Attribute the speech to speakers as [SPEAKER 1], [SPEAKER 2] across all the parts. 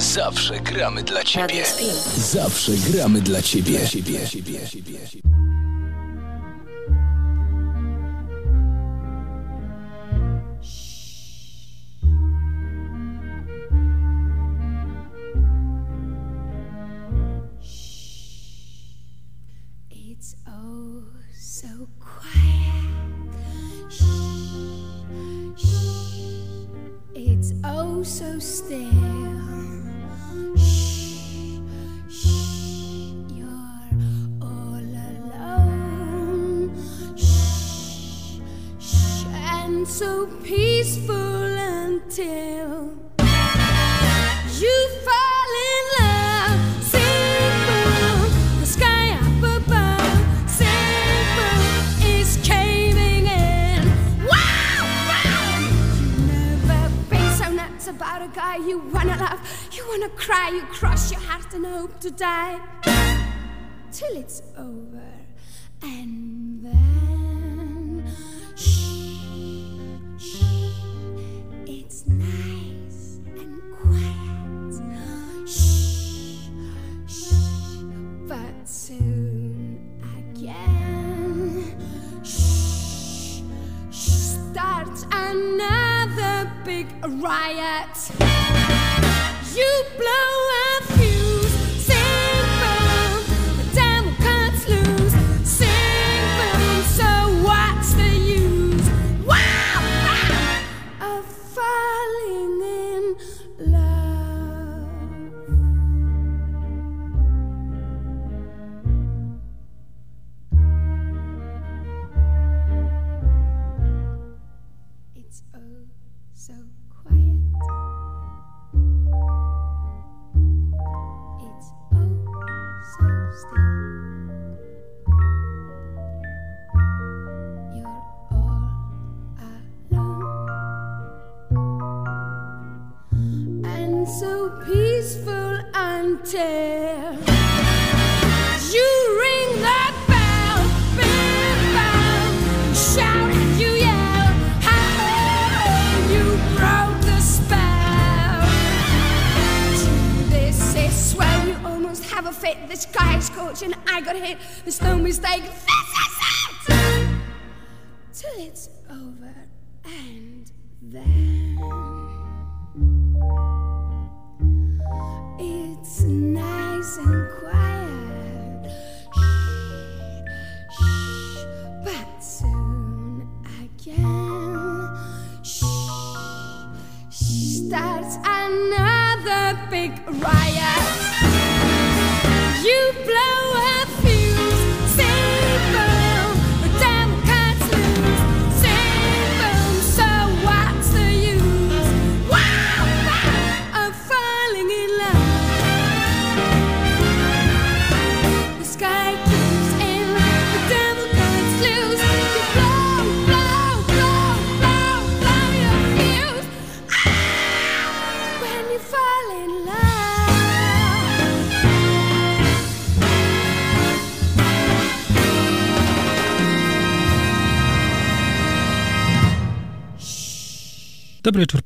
[SPEAKER 1] Zawsze gramy dla ciebie. Zawsze gramy dla ciebie. Ciebie. Ciebie. Dla ciebie.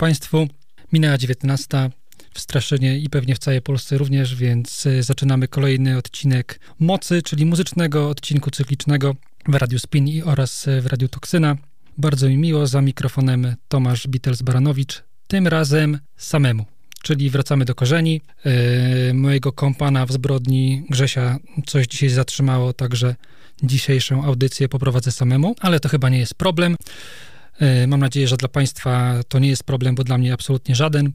[SPEAKER 2] Państwu. Minęła 19. W Straszynie i pewnie w całej Polsce również, więc y, zaczynamy kolejny odcinek Mocy, czyli muzycznego odcinku cyklicznego w Radiu Spin i oraz y, w Radiu Toksyna. Bardzo mi miło, za mikrofonem Tomasz Bitels-Baranowicz, tym razem samemu. Czyli wracamy do korzeni. Yy, mojego kompana w zbrodni Grzesia coś dzisiaj zatrzymało, także dzisiejszą audycję poprowadzę samemu, ale to chyba nie jest problem. E, Mam nadzieję, że dla Państwa to nie jest problem, bo dla mnie absolutnie żaden.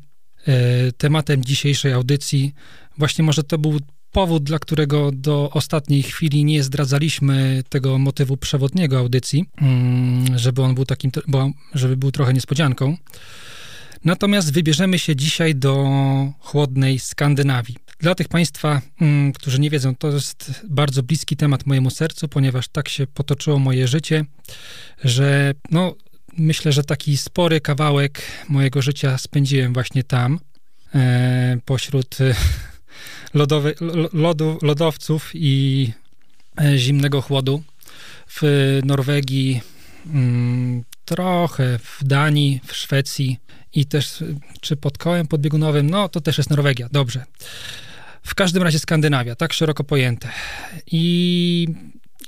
[SPEAKER 2] E, Tematem dzisiejszej audycji, właśnie może to był powód, dla którego do ostatniej chwili nie zdradzaliśmy tego motywu przewodniego audycji, mm, żeby on był takim, żeby był trochę niespodzianką. Natomiast wybierzemy się dzisiaj do chłodnej Skandynawii. Dla tych Państwa, mm, którzy nie wiedzą, to jest bardzo bliski temat mojemu sercu, ponieważ tak się potoczyło moje życie, że no, myślę, że taki spory kawałek mojego życia spędziłem właśnie tam, e, pośród e, lodowy, lo- lodu, lodowców i e, zimnego chłodu. W Norwegii, mm, trochę w Danii, w Szwecji i też czy pod kołem podbiegunowym, no to też jest Norwegia, dobrze. W każdym razie Skandynawia, tak szeroko pojęte. I,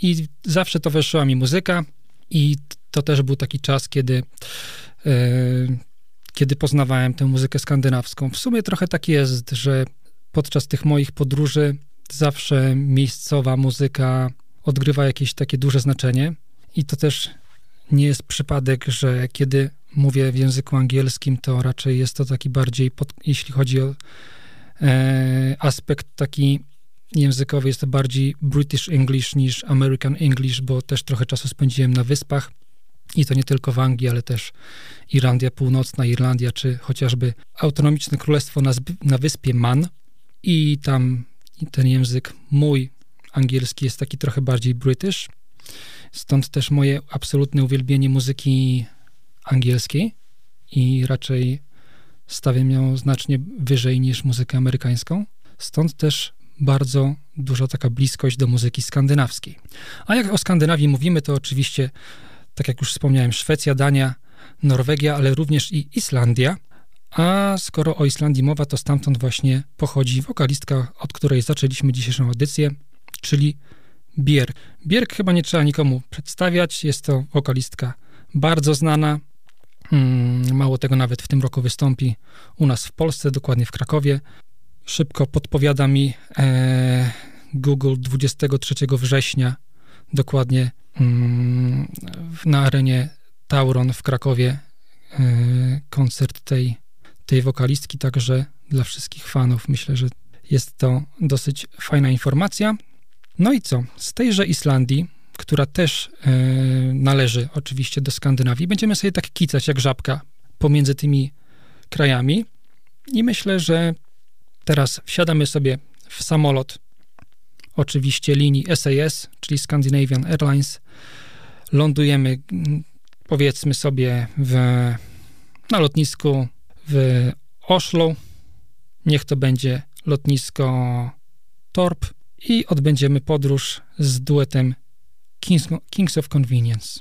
[SPEAKER 2] i zawsze towarzyszyła mi muzyka i to też był taki czas, kiedy, e, kiedy poznawałem tę muzykę skandynawską. W sumie trochę tak jest, że podczas tych moich podróży zawsze miejscowa muzyka odgrywa jakieś takie duże znaczenie i to też nie jest przypadek, że kiedy mówię w języku angielskim, to raczej jest to taki bardziej, pod, jeśli chodzi o e, aspekt taki językowy, jest to bardziej British English niż American English, bo też trochę czasu spędziłem na wyspach. I to nie tylko w Anglii, ale też Irlandia Północna, Irlandia, czy chociażby autonomiczne królestwo na, na wyspie Man. I tam ten język mój angielski jest taki trochę bardziej British, stąd też moje absolutne uwielbienie muzyki angielskiej. I raczej stawiam ją znacznie wyżej niż muzykę amerykańską. Stąd też bardzo duża taka bliskość do muzyki skandynawskiej. A jak o Skandynawii mówimy, to oczywiście, tak jak już wspomniałem, Szwecja, Dania, Norwegia, ale również i Islandia. A skoro o Islandii mowa, to stamtąd właśnie pochodzi wokalistka, od której zaczęliśmy dzisiejszą audycję, czyli Björk. Björk chyba nie trzeba nikomu przedstawiać, jest to wokalistka bardzo znana, Mm, mało tego, nawet w tym roku wystąpi u nas w Polsce, dokładnie w Krakowie. Szybko podpowiada mi e, Google 23 września, dokładnie mm, na arenie Tauron w Krakowie, e, koncert tej, tej wokalistki, także dla wszystkich fanów myślę, że jest to dosyć fajna informacja. No i co? Z tejże Islandii która też e, należy oczywiście do Skandynawii. Będziemy sobie tak kicać jak żabka pomiędzy tymi krajami i myślę, że teraz wsiadamy sobie w samolot oczywiście linii SAS, czyli Scandinavian Airlines. Lądujemy powiedzmy sobie w, na lotnisku w Oslo. Niech to będzie lotnisko Torp i odbędziemy podróż z duetem Kings, Kings of Convenience.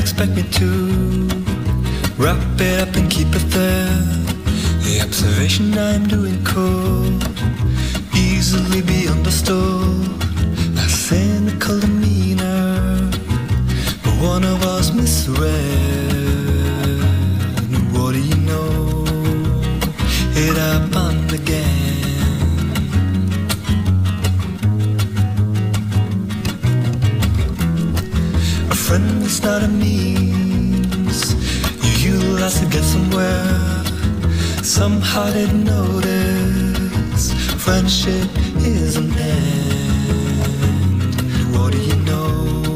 [SPEAKER 3] Expect me to wrap it up and keep it there. The observation I'm doing could easily be understood. A cynical A friend is not a means you utilize to get somewhere. Somehow didn't notice friendship is an end. What do you know?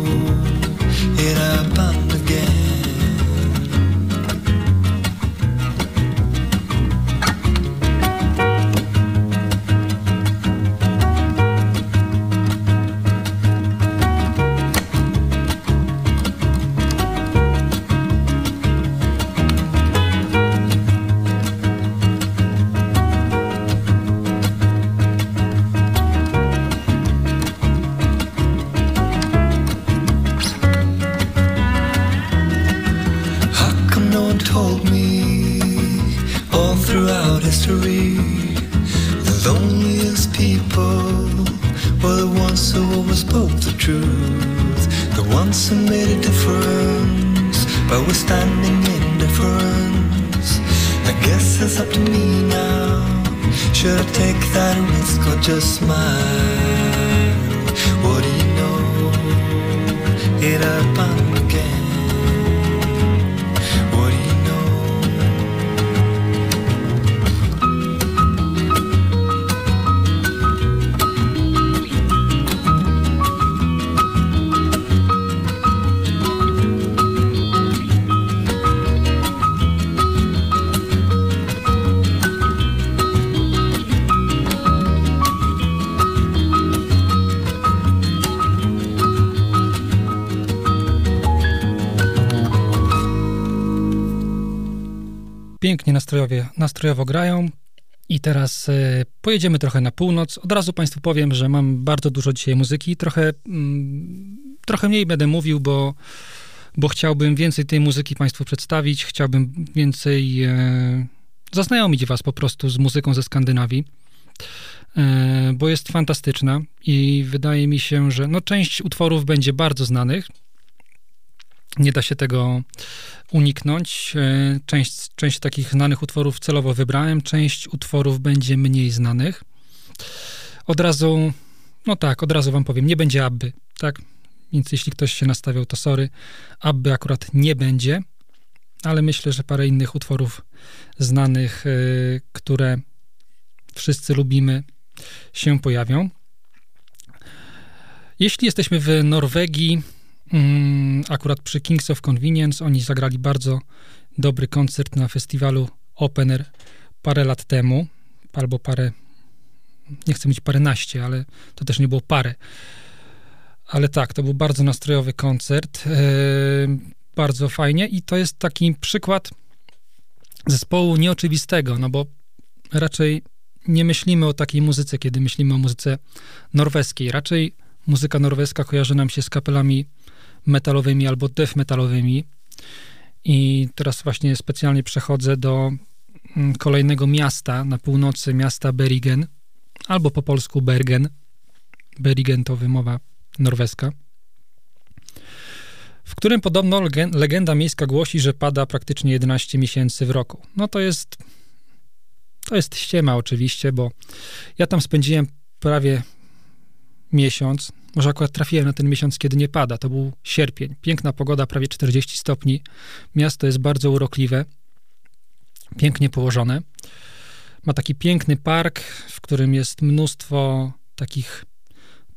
[SPEAKER 2] Nastrojowo grają. I teraz y, pojedziemy trochę na północ. Od razu Państwu powiem, że mam bardzo dużo dzisiaj muzyki. Trochę, mm, trochę mniej będę mówił, bo, bo chciałbym więcej tej muzyki Państwu przedstawić. Chciałbym więcej e, zaznajomić Was po prostu z muzyką ze Skandynawii, e, bo jest fantastyczna i wydaje mi się, że no, część utworów będzie bardzo znanych. Nie da się tego uniknąć. E, część, część takich znanych utworów celowo wybrałem, część utworów będzie mniej znanych. Od razu, no tak, od razu wam powiem, nie będzie Abby, tak? Więc jeśli ktoś się nastawiał, to sorry. Abby akurat nie będzie, ale myślę, że parę innych utworów znanych, y, które wszyscy lubimy, się pojawią. Jeśli jesteśmy w Norwegii, mm, akurat przy Kings of Convenience, oni zagrali bardzo dobry koncert na festiwalu Opener parę lat temu, albo parę, nie chcę mieć paręnaście, ale to też nie było parę. Ale tak, to był bardzo nastrojowy koncert, yy, bardzo fajnie i to jest taki przykład zespołu nieoczywistego, no bo raczej nie myślimy o takiej muzyce, kiedy myślimy o muzyce norweskiej. Raczej muzyka norweska kojarzy nam się z kapelami metalowymi albo death metalowymi. I teraz właśnie specjalnie przechodzę do mm, kolejnego miasta na północy, miasta Bergen, albo po polsku Bergen. Bergen to wymowa norweska, w którym podobno legenda miejska głosi, że pada praktycznie 11 miesięcy w roku. No to jest to jest ściema oczywiście, bo ja tam spędziłem prawie miesiąc. Może akurat trafiłem na ten miesiąc, kiedy nie pada. To był sierpień. Piękna pogoda, prawie 40 stopni. Miasto jest bardzo urokliwe, pięknie położone. Ma taki piękny park, w którym jest mnóstwo takich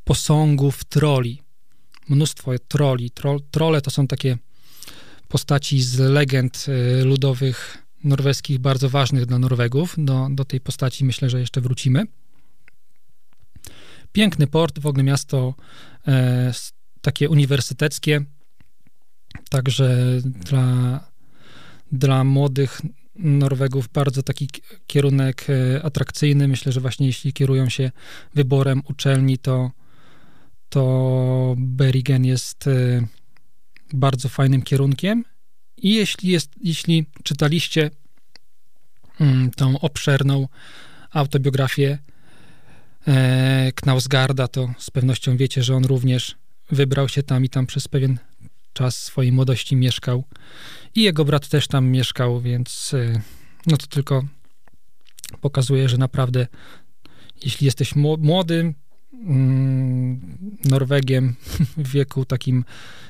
[SPEAKER 2] posągów troli. Mnóstwo troli. Tro, trole to są takie postaci z legend y, ludowych norweskich, bardzo ważnych dla Norwegów. Do, do tej postaci myślę, że jeszcze wrócimy. Piękny port, w ogóle miasto e, takie uniwersyteckie, także dla, dla młodych Norwegów bardzo taki kierunek e, atrakcyjny. Myślę, że właśnie jeśli kierują się wyborem uczelni, to, to Bergen jest e, bardzo fajnym kierunkiem. I jeśli, jest, jeśli czytaliście mm, tą obszerną autobiografię Knausgarda, to z pewnością wiecie, że on również wybrał się tam i tam przez pewien czas swojej młodości mieszkał. I jego brat też tam mieszkał, więc e, no to tylko pokazuje, że naprawdę jeśli jesteś młodym mm, Norwegiem w wieku takim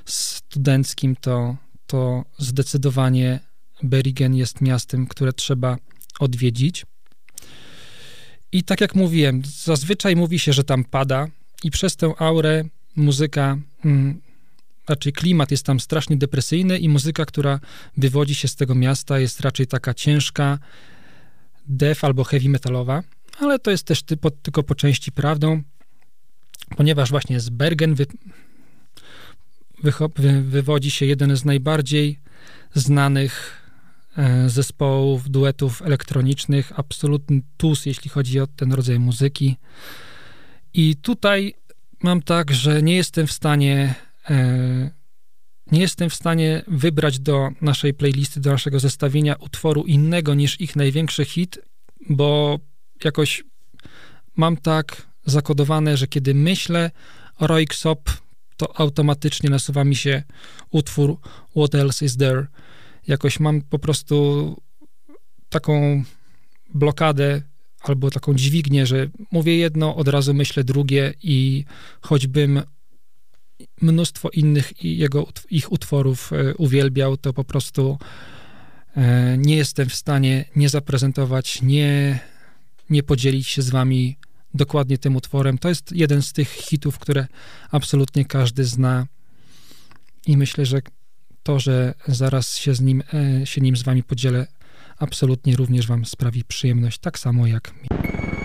[SPEAKER 2] studenckim, to, to zdecydowanie Bergen jest miastem, które trzeba odwiedzić. I tak jak mówiłem, zazwyczaj mówi się, że tam pada i przez tę aurę muzyka, mm, raczej klimat jest tam strasznie depresyjny i muzyka, która wywodzi się z tego miasta jest raczej taka ciężka, death albo heavy metalowa, ale to jest też typo, tylko po części prawdą, ponieważ właśnie z Bergen wy, wy, wywodzi się jeden z najbardziej znanych zespołów, duetów elektronicznych, absolutny tus, jeśli chodzi o ten rodzaj muzyki. I tutaj mam tak, że nie jestem w stanie e, nie jestem w stanie wybrać do naszej playlisty, do naszego zestawienia utworu innego niż ich największy hit, bo jakoś mam tak zakodowane, że kiedy myślę o Royksop, to automatycznie nasuwa mi się utwór What Else Is There, jakoś mam po prostu taką blokadę albo taką dźwignię, że mówię jedno, od razu myślę drugie i choćbym mnóstwo innych jego, ich utworów e, uwielbiał, to po prostu e, nie jestem w stanie nie zaprezentować, nie, nie podzielić się z wami dokładnie tym utworem. To jest jeden z tych hitów, które absolutnie każdy zna i myślę, że to, że zaraz się, z nim, e, się nim z wami podzielę, absolutnie również wam sprawi przyjemność, tak samo jak mi.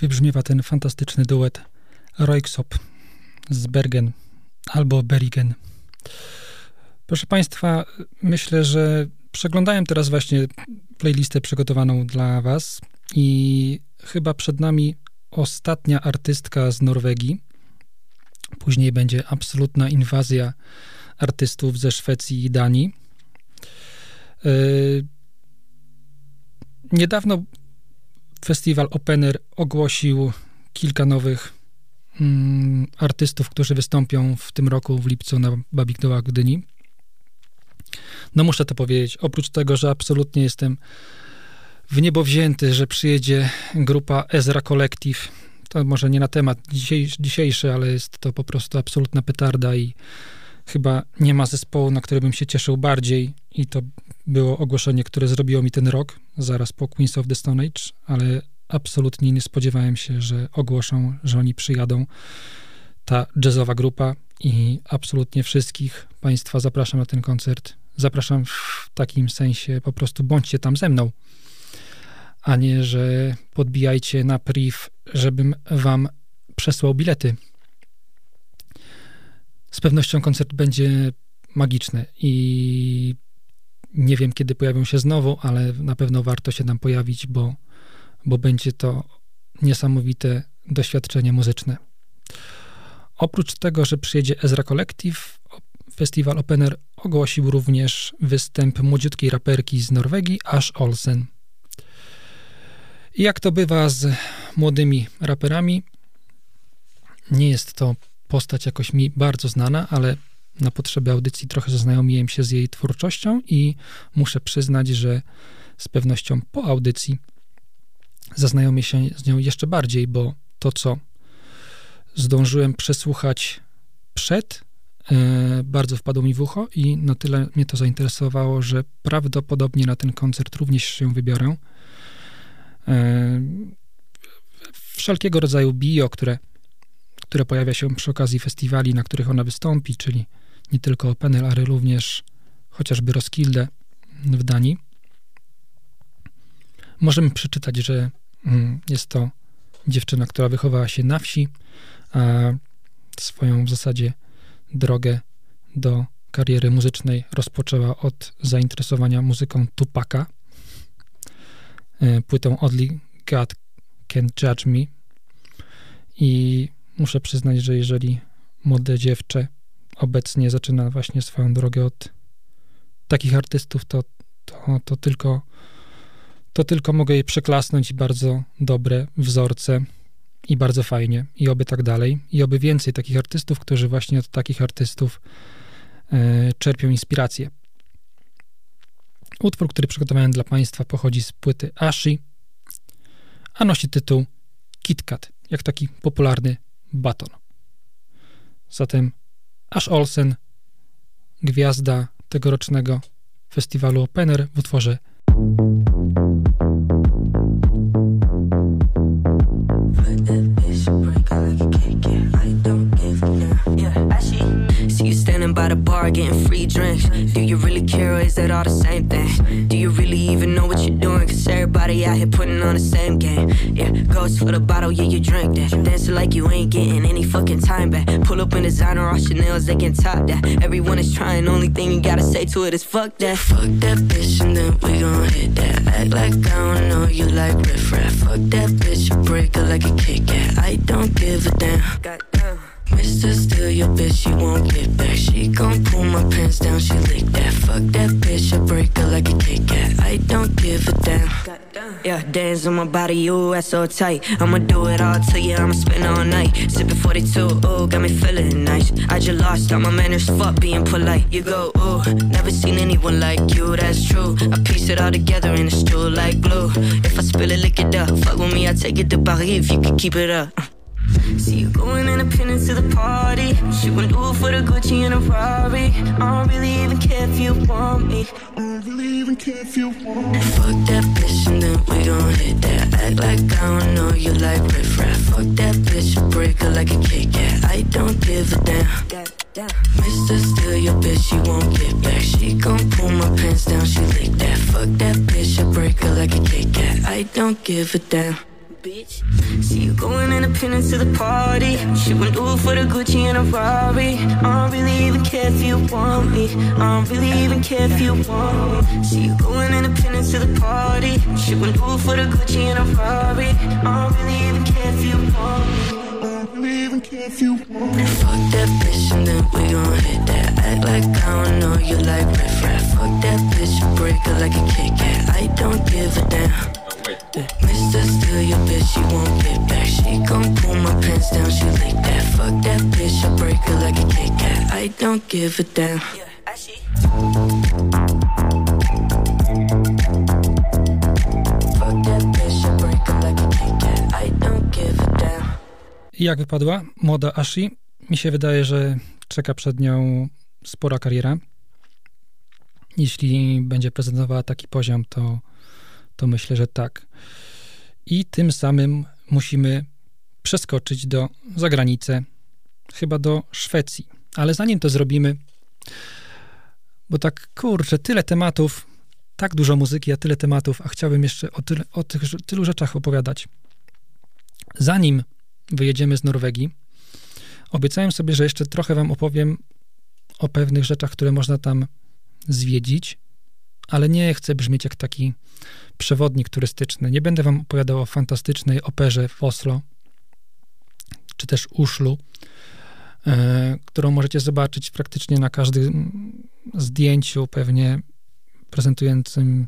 [SPEAKER 2] Wybrzmiewa ten fantastyczny duet Royksop z Bergen albo Berigen. Proszę Państwa, myślę, że przeglądałem teraz właśnie playlistę przygotowaną dla Was i chyba przed nami ostatnia artystka z Norwegii. Później będzie absolutna inwazja artystów ze Szwecji i Danii. Yy, niedawno festiwal Opener ogłosił kilka nowych mm, artystów, którzy wystąpią w tym roku w lipcu na Babikdołach Gdyni. No muszę to powiedzieć, oprócz tego, że absolutnie jestem w niebo wzięty, że przyjedzie grupa Ezra Collective. To może nie na temat dzisiejszy, ale jest to po prostu absolutna petarda i chyba nie ma zespołu, na który bym się cieszył bardziej i to było ogłoszenie, które zrobiło mi ten rok, zaraz po Queens of the Stone Age, ale absolutnie nie spodziewałem się, że ogłoszą, że oni przyjadą. Ta jazzowa grupa i absolutnie wszystkich Państwa zapraszam na ten koncert. Zapraszam w takim sensie, po prostu bądźcie tam ze mną, a nie, że podbijajcie na priv, żebym Wam przesłał bilety. Z pewnością koncert będzie magiczny i nie wiem, kiedy pojawią się znowu, ale na pewno warto się tam pojawić, bo, bo będzie to niesamowite doświadczenie muzyczne. Oprócz tego, że przyjedzie Ezra Collective, festiwal Opener ogłosił również występ młodziutkiej raperki z Norwegii, Ash Olsen. I jak to bywa z młodymi raperami, nie jest to postać jakoś mi bardzo znana, ale na potrzeby audycji trochę zaznajomiłem się z jej twórczością i muszę przyznać, że z pewnością po audycji zaznajomię się z nią jeszcze bardziej, bo to, co zdążyłem przesłuchać przed, e, bardzo wpadło mi w ucho i na tyle mnie to zainteresowało, że prawdopodobnie na ten koncert również się wybiorę. E, wszelkiego rodzaju bio, które, które pojawia się przy okazji festiwali, na których ona wystąpi, czyli nie tylko Penel, ale również chociażby Roskilde w Danii. Możemy przeczytać, że mm, jest to dziewczyna, która wychowała się na wsi, a swoją w zasadzie drogę do kariery muzycznej rozpoczęła od zainteresowania muzyką Tupaka, e, płytą Only God Can Judge Me. I muszę przyznać, że jeżeli młode dziewczę obecnie zaczyna właśnie swoją drogę od takich artystów, to, to, to, tylko, to tylko mogę jej przeklasnąć i bardzo dobre wzorce i bardzo fajnie i oby tak dalej i oby więcej takich artystów, którzy właśnie od takich artystów e, czerpią inspirację. Utwór, który przygotowałem dla Państwa pochodzi z płyty Ashi, a nosi tytuł KitKat, jak taki popularny baton. Zatem Ash Olsen, gwiazda tegorocznego festiwalu Opener w utworze
[SPEAKER 4] by the bar getting free drinks. Do you really care or is that all the same thing? Do you really even know what you're doing? Cause everybody out here putting on the same game. Yeah, goes for the bottle, yeah, you drink that. Dancing like you ain't getting any fucking time back. Pull up in designer, all nails, they can top that. Everyone is trying, only thing you gotta say to it is fuck that. Fuck that bitch and then we gon' hit that. Act like I don't know you like riff raff. Fuck that bitch, break her like a Kit Kat. I don't give a damn. Goddamn. Mr. Steal your bitch, she won't get back. She gon' pull my pants down, she lick that. Fuck that bitch, I break her like a Kit Kat. I don't give a damn. Yeah, dance on my body, you ass so tight. I'ma do it all to you, I'ma spend all night. Sippin' 42, ooh, got me feeling nice. I just lost all my manners, fuck being polite. You go, ooh, never seen anyone like you, that's true. I piece it all together in a stool like glue. If I spill it, lick it up. Fuck with me, I take it to Paris if you can keep it up. Uh. See you going independent to the party. She would do it for the Gucci and a Rari. I don't really even care if you want me. I don't really even care if you want me. Fuck that bitch and then we gon' hit that. Act like I don't know you like riff raff. Fuck that bitch, break her like a Kit Kat. I don't give a damn. Mr. Steal your bitch, she won't get back. She gon' pull my pants down, she lick that. Fuck that bitch, I break her like a Kit Kat. I don't give a damn. Bitch. See you going independent to the party. Shit went it for the Gucci and a Rari. I don't really even care if you want me. I don't really even care if you want me. See you going independent to the party. Shit went it for the Gucci and a Rari. I don't really even care if you want me. Fuck that bitch and then we gon' hit that Act like I don't know you like riff raff Fuck that bitch, break her like a Kit Kat I don't give a damn Mr. Steal your bitch, she won't get back She gon' pull my pants down, she like that Fuck that bitch, I break her like a Kit Kat I don't give a damn yeah, I see. Fuck that bitch, I break her like a Kit Kat I don't give a damn
[SPEAKER 2] I jak wypadła młoda Ashi? Mi się wydaje, że czeka przed nią spora kariera. Jeśli będzie prezentowała taki poziom, to, to myślę, że tak. I tym samym musimy przeskoczyć do zagranicy, chyba do Szwecji. Ale zanim to zrobimy, bo tak kurczę, tyle tematów, tak dużo muzyki, a tyle tematów, a chciałbym jeszcze o, tyle, o tych tylu rzeczach opowiadać. Zanim wyjedziemy z Norwegii, obiecałem sobie, że jeszcze trochę wam opowiem o pewnych rzeczach, które można tam zwiedzić, ale nie chcę brzmieć jak taki przewodnik turystyczny. Nie będę wam opowiadał o fantastycznej operze w Oslo, czy też Uszlu, e, którą możecie zobaczyć praktycznie na każdym zdjęciu, pewnie prezentującym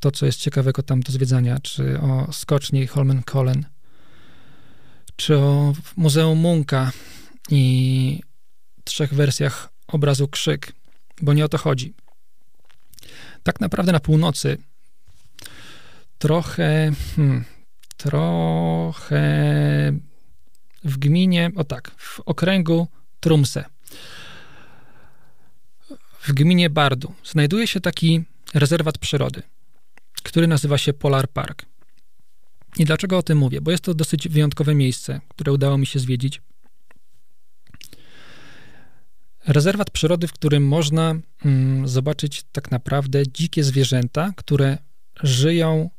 [SPEAKER 2] to, co jest ciekawego tam do zwiedzania, czy o skoczni Holmenkollen, czy o Muzeum Munka i trzech wersjach obrazu Krzyk, bo nie o to chodzi. Tak naprawdę na północy trochę, hmm, trochę w gminie, o tak, w okręgu Trumse, w gminie Bardu, znajduje się taki rezerwat przyrody, który nazywa się Polar Park. I dlaczego o tym mówię? Bo jest to dosyć wyjątkowe miejsce, które udało mi się zwiedzić. Rezerwat przyrody, w którym można mm, zobaczyć tak naprawdę dzikie zwierzęta, które żyją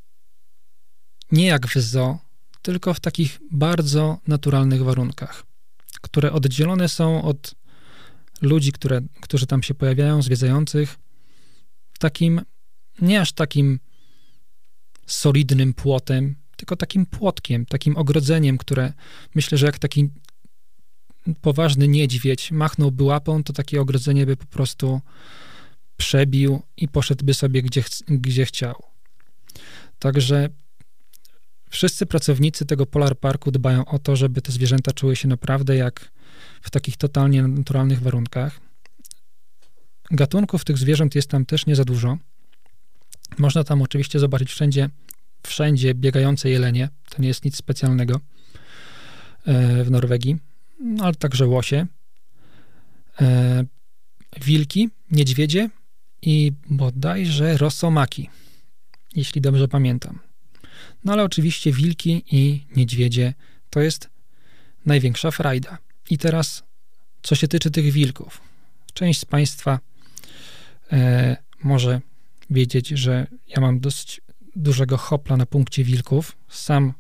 [SPEAKER 2] nie jak w zoo, tylko w takich bardzo naturalnych warunkach, które oddzielone są od ludzi, które, którzy tam się pojawiają, zwiedzających, takim, nie aż takim solidnym płotem, tylko takim płotkiem, takim ogrodzeniem, które myślę, że jak taki poważny niedźwiedź machnąłby łapą, to takie ogrodzenie by po prostu przebił i poszedłby sobie gdzie, gdzie chciał. Także wszyscy pracownicy tego Polar Parku dbają o to, żeby te zwierzęta czuły się naprawdę jak w takich totalnie naturalnych warunkach. Gatunków tych zwierząt jest tam też nie za dużo. Można tam oczywiście zobaczyć wszędzie, wszędzie biegające jelenie. To nie jest nic specjalnego e, w Norwegii, no, ale także łosie, e, wilki, niedźwiedzie i bodajże rosomaki, jeśli dobrze pamiętam. No ale oczywiście wilki i niedźwiedzie to jest największa frajda. I teraz, co się tyczy tych wilków. Część z Państwa e, może wiedzieć, że ja mam dosyć dużego hopla na punkcie wilków. Sam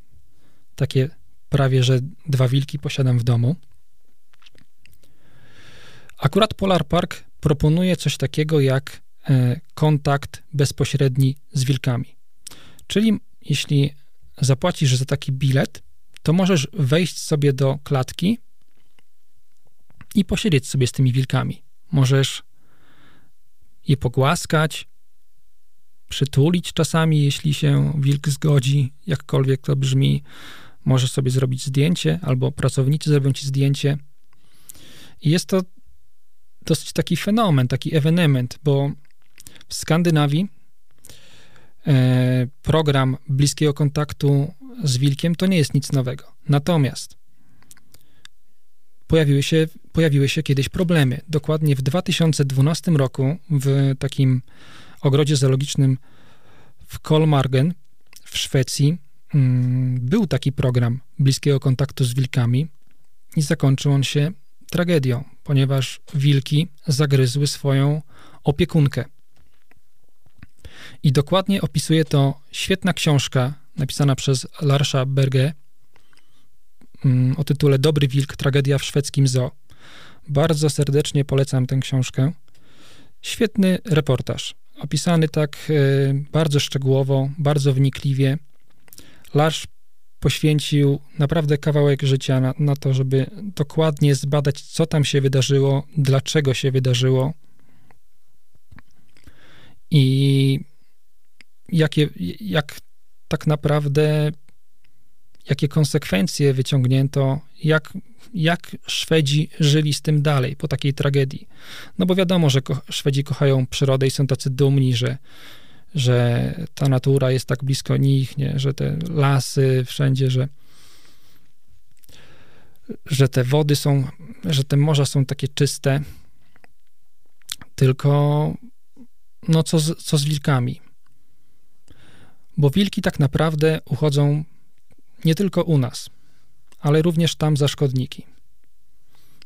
[SPEAKER 2] takie prawie, że dwa wilki posiadam w domu. Akurat Polar Park proponuje coś takiego jak e, kontakt bezpośredni z wilkami. Czyli jeśli zapłacisz za taki bilet, to możesz wejść sobie do klatki i posiedzieć sobie z tymi wilkami. Możesz je pogłaskać, przytulić czasami, jeśli się wilk zgodzi, jakkolwiek to brzmi. Możesz sobie zrobić zdjęcie, albo pracownicy zrobią ci zdjęcie. I jest to dosyć taki fenomen, taki ewenement, bo w Skandynawii program bliskiego kontaktu z wilkiem to nie jest nic nowego. Natomiast pojawiły się, pojawiły się kiedyś problemy. Dokładnie w 2012 roku w takim ogrodzie zoologicznym w Kolmargen w Szwecji mm, był taki program bliskiego kontaktu z wilkami i zakończył on się tragedią, ponieważ wilki zagryzły swoją opiekunkę. I dokładnie opisuje to świetna książka napisana przez Larsza Berge mm, o tytule Dobry Wilk, tragedia w szwedzkim zoo. Bardzo serdecznie polecam tę książkę. Świetny reportaż, opisany tak y, bardzo szczegółowo, bardzo wnikliwie. Larsz poświęcił naprawdę kawałek życia na, na to, żeby dokładnie zbadać, co tam się wydarzyło, dlaczego się wydarzyło i jakie, jak tak naprawdę, jakie konsekwencje wyciągnięto, jak, jak Szwedzi żyli z tym dalej po takiej tragedii. No bo wiadomo, że ko Szwedzi kochają przyrodę i są tacy dumni, że, że ta natura jest tak blisko nich, nie? że te lasy wszędzie, że, że te wody są, że te morza są takie czyste. Tylko no co z, co z wilkami? Bo wilki tak naprawdę uchodzą nie tylko u nas, ale również tam za szkodniki.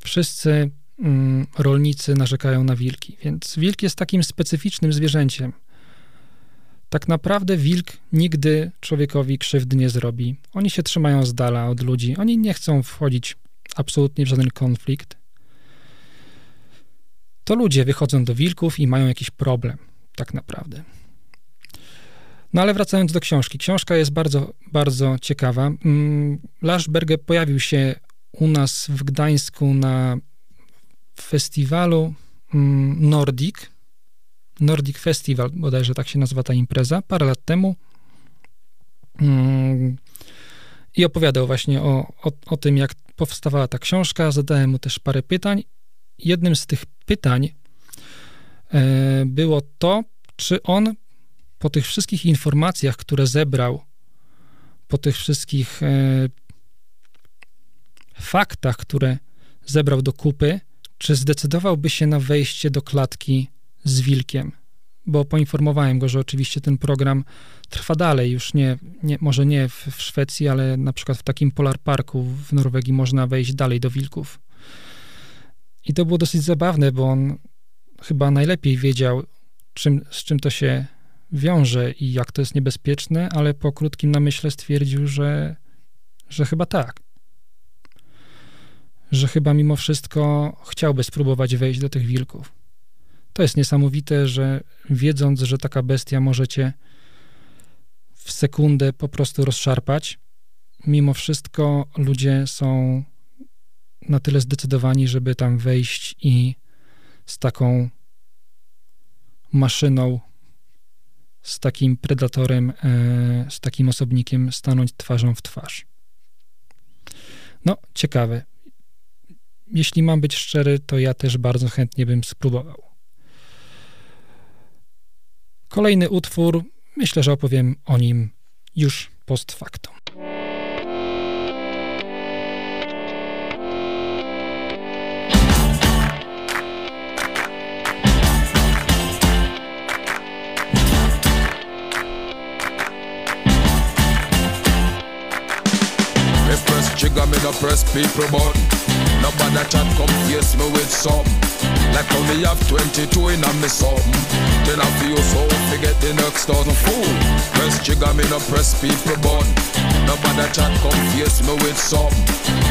[SPEAKER 2] Wszyscy mm, rolnicy narzekają na wilki, więc wilk jest takim specyficznym zwierzęciem. Tak naprawdę wilk nigdy człowiekowi krzywdy nie zrobi. Oni się trzymają z dala od ludzi. Oni nie chcą wchodzić absolutnie w żaden konflikt. To ludzie wychodzą do wilków i mają jakiś problem, tak naprawdę. No ale wracając do książki. Książka jest bardzo, bardzo ciekawa. Mm, Berge pojawił się u nas w Gdańsku na festiwalu mm, Nordic. Nordic Festival, bodajże tak się nazywa ta impreza, parę lat temu. Mm, I opowiadał właśnie o, o, o tym, jak powstawała ta książka. Zadałem mu też parę pytań. Jednym z tych pytań e, było to, czy on po tych wszystkich informacjach, które zebrał, po tych wszystkich e, faktach, które zebrał do kupy, czy zdecydowałby się na wejście do klatki z wilkiem? Bo poinformowałem go, że oczywiście ten program trwa dalej, już nie, nie może nie w, w Szwecji, ale na przykład w takim Polar Parku w Norwegii można wejść dalej do wilków. I to było dosyć zabawne, bo on chyba najlepiej wiedział, czym, z czym to się wiąże i jak to jest niebezpieczne, ale po krótkim namyśle stwierdził, że, że chyba tak. Że chyba mimo wszystko chciałby spróbować wejść do tych wilków. To jest niesamowite, że wiedząc, że taka bestia możecie w sekundę po prostu rozszarpać, mimo wszystko ludzie są na tyle zdecydowani, żeby tam wejść i z taką maszyną z takim predatorem, e, z takim osobnikiem stanąć twarzą w twarz. No, ciekawe. Jeśli mam być szczery, to ja też bardzo chętnie bym spróbował. Kolejny utwór, myślę, że opowiem o nim już post factum.
[SPEAKER 5] No press people button. Nobody chat come face me with some. Like me have 22 in a me something. Then I feel so forget the next thousand fool. Press jigger me no press people button. Nobody chat come face me with some.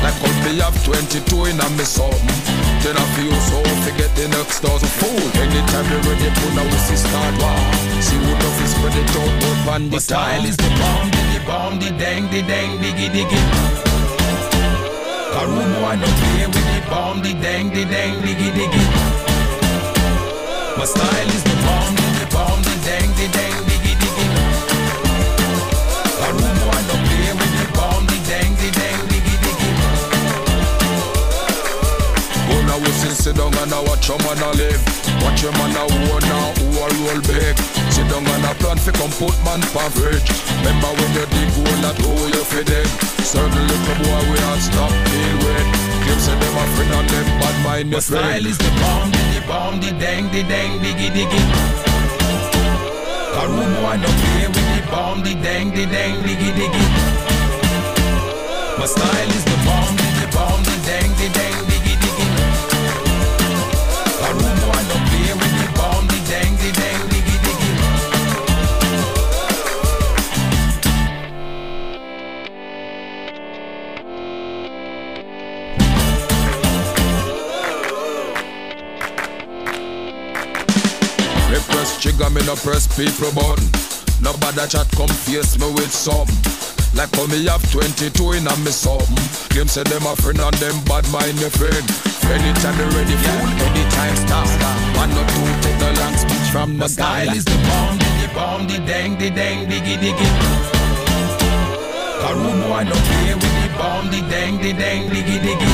[SPEAKER 5] Like me have 22 in a me something. Then I feel so forget the next thousand fool. Anytime you ready, put now we see start war. See who love is spread it out, but the style is the bomb, the bomb, the dang, the dang, diggy, diggy. Rude boy don't play with the bomb, the dang, the dang, diggy, diggy. My style is the bomb, the bomb, the dang, the dang, diggy, diggy. A rude boy don't play with the bomb, the dang, the dang, diggy, diggy. Go now we sit, down and I watch your man a live. Watch your man a war now, who a roll big. Sit down and a plan fi come put man. Remember when you dig hole that hole you fi. Certain little boy we stop deal with. Say them a friend and them bad mind your friend. style is the bomb, the, the bomb, the dang, the dang, diggy diggy. Rude boy don't play with the bomb, the dang, the dang, diggy diggy. My style is the, me no press people button. Nobody chat come face me with something. Like how me have 22 in a me something. Claim say them a friend and them bad mind your friend. Anytime you ready, fool, anytime stop. One or two, take the long speech from the
[SPEAKER 6] style is the bomb, the bomb, the dang, the dang, diggy, diggy. Rude boy no play with the bomb, the dang, the dang, diggy, diggy.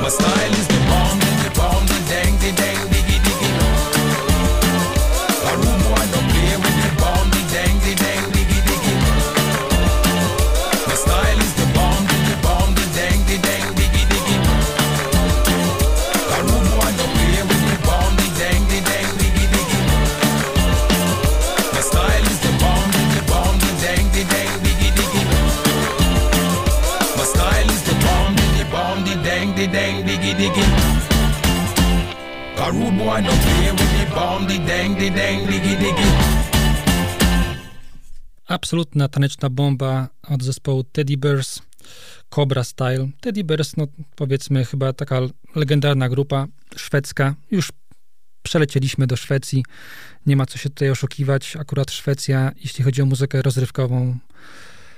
[SPEAKER 6] My style is the bomb, the bomb, the dang, the dang,
[SPEAKER 2] Absolutna taneczna bomba od zespołu Teddy Bears, Cobra Style. Teddy Bears, no powiedzmy chyba taka legendarna grupa szwedzka. Już przelecieliśmy do Szwecji. Nie ma co się tutaj oszukiwać. Akurat Szwecja, jeśli chodzi o muzykę rozrywkową,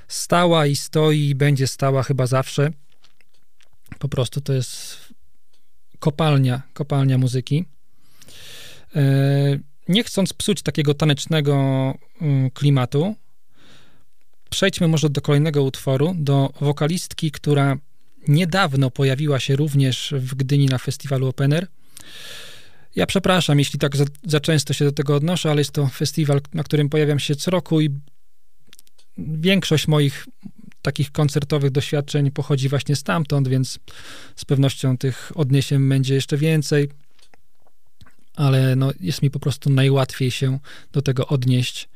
[SPEAKER 2] stała i stoi i będzie stała chyba zawsze. Po prostu to jest kopalnia, kopalnia muzyki. E, Nie chcąc psuć takiego tanecznego mm, klimatu, przejdźmy może do kolejnego utworu, do wokalistki, która niedawno pojawiła się również w Gdyni na festiwalu Open Air. Ja przepraszam, jeśli tak za, za często się do tego odnoszę, ale jest to festiwal, na którym pojawiam się co roku i większość moich takich koncertowych doświadczeń pochodzi właśnie stamtąd, więc z pewnością tych odniesień będzie jeszcze więcej, ale no, jest mi po prostu najłatwiej się do tego odnieść.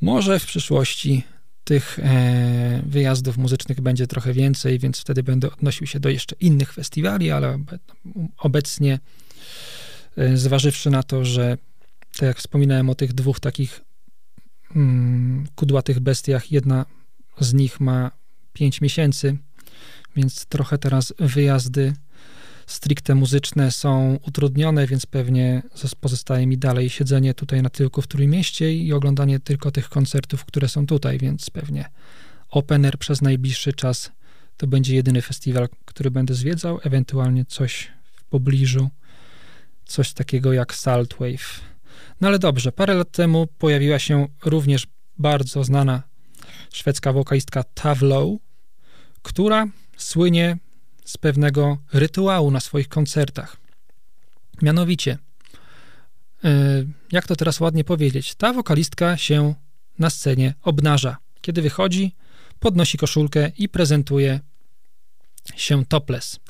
[SPEAKER 2] Może w przyszłości tych e, wyjazdów muzycznych będzie trochę więcej, więc wtedy będę odnosił się do jeszcze innych festiwali, ale obe- obecnie, e, zważywszy na to, że tak jak wspominałem o tych dwóch takich mm, kudłatych bestiach, jedna z nich ma 5 miesięcy, więc trochę teraz wyjazdy stricte muzyczne są utrudnione, więc pewnie zos- pozostaje mi dalej siedzenie tutaj na tyłku w Trójmieście i oglądanie tylko tych koncertów, które są tutaj, więc pewnie Open Air przez najbliższy czas to będzie jedyny festiwal, który będę zwiedzał, ewentualnie coś w pobliżu, coś takiego jak Saltwave. No ale dobrze, parę lat temu pojawiła się również bardzo znana szwedzka wokalistka Tavlo, która słynie z pewnego rytuału na swoich koncertach. Mianowicie, yy, jak to teraz ładnie powiedzieć, ta wokalistka się na scenie obnaża. Kiedy wychodzi, podnosi koszulkę i prezentuje się topless.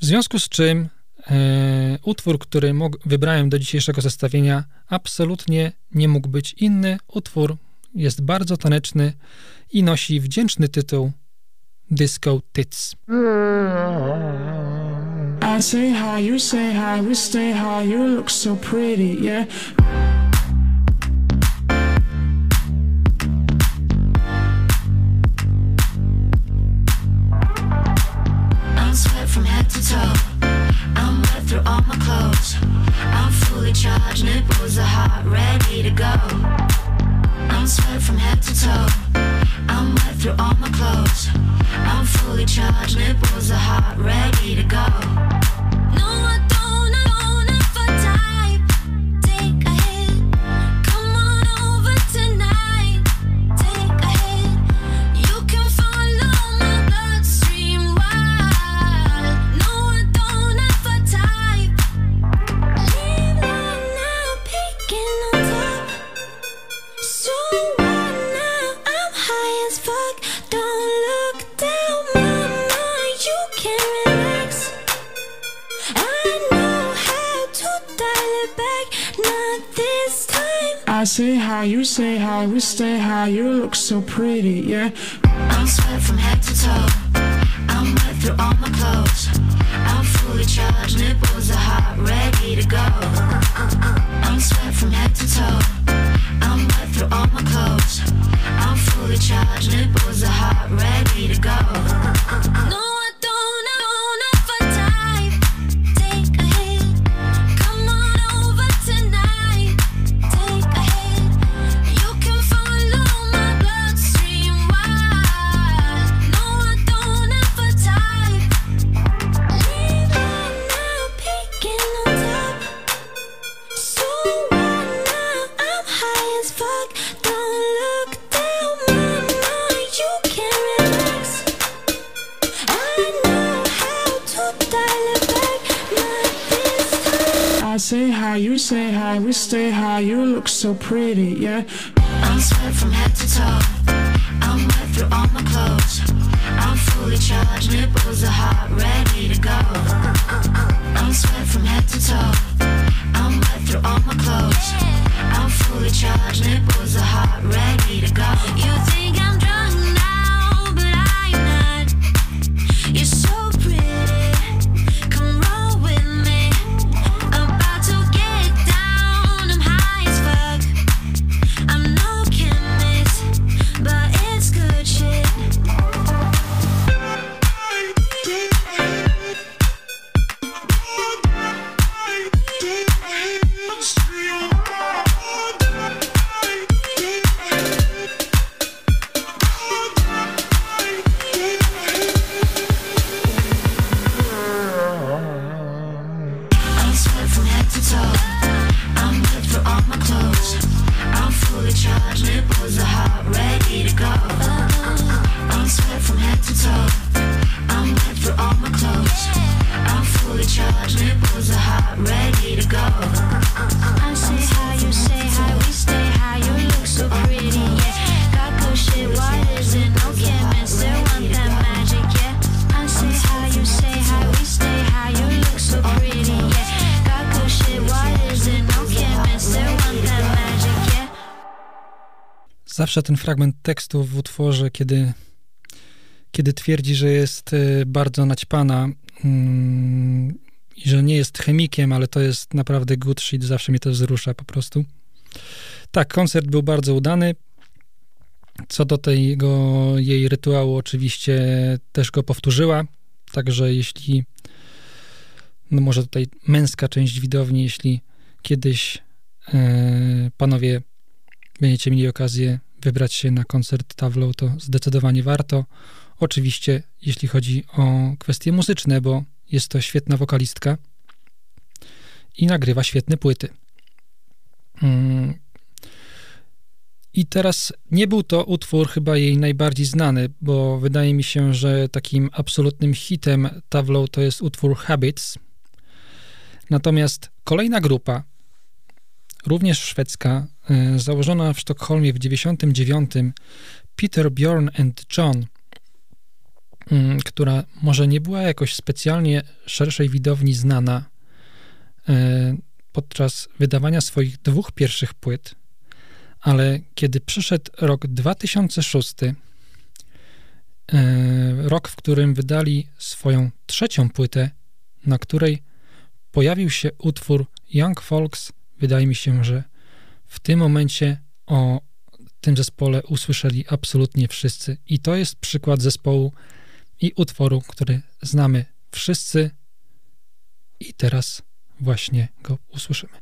[SPEAKER 2] W związku z czym e, utwór, który wybrałem do dzisiejszego zestawienia, absolutnie nie mógł być inny. Utwór jest bardzo taneczny i nosi wdzięczny tytuł Disco Tits.
[SPEAKER 7] I say hi, you say hi, we stay high, you look so pretty, yeah.
[SPEAKER 8] I'm sweat from head to toe. I'm wet through all my clothes. I'm fully charged, nipples are hot, ready to go. I'm sweat from head to toe. I'm wet through all my clothes. I'm fully charged, nipples are hot, ready to go. I
[SPEAKER 7] say hi, you say hi, we stay high, you look so pretty, yeah.
[SPEAKER 8] I'm sweat from head to toe. I'm wet through all my clothes. I'm fully charged, nipples are hot, ready to go. I'm sweat from head to toe. I'm wet through all my clothes. I'm fully charged, nipples are hot, ready to go. No,
[SPEAKER 7] stay high. You look so pretty, yeah.
[SPEAKER 8] I'm sweat from head to toe. I'm wet through all my clothes. I'm fully charged, nipples are hot, ready to go. I'm sweat from head to toe. I'm wet through all my clothes. I'm fully charged, nipples are hot, ready to go. You think I'm
[SPEAKER 2] Zawsze ten fragment tekstu w utworze, kiedy, kiedy twierdzi, że jest y, bardzo naćpana mm, i że nie jest chemikiem, ale to jest naprawdę good shit, zawsze mnie to wzrusza po prostu. Tak, koncert był bardzo udany. Co do tego jej rytuału, oczywiście też go powtórzyła. Także jeśli, no może tutaj męska część widowni, jeśli kiedyś e, panowie będziecie mieli okazję wybrać się na koncert Tawlow, to zdecydowanie warto. Oczywiście, jeśli chodzi o kwestie muzyczne, bo jest to świetna wokalistka i nagrywa świetne płyty. Mm. I teraz nie był to utwór chyba jej najbardziej znany, bo wydaje mi się, że takim absolutnym hitem Tawlow to jest utwór Habits. Natomiast kolejna grupa, również szwedzka, założona w Sztokholmie w 99, Peter, Bjorn and John, mm, która może nie była jakoś specjalnie szerszej widowni znana e, podczas wydawania swoich dwóch pierwszych płyt, ale kiedy przyszedł rok 2006, e, rok, w którym wydali swoją trzecią płytę, na której pojawił się utwór Young Folks, wydaje mi się, że w tym momencie o tym zespole usłyszeli absolutnie wszyscy. I to jest przykład zespołu i utworu, który znamy wszyscy. I teraz właśnie go usłyszymy.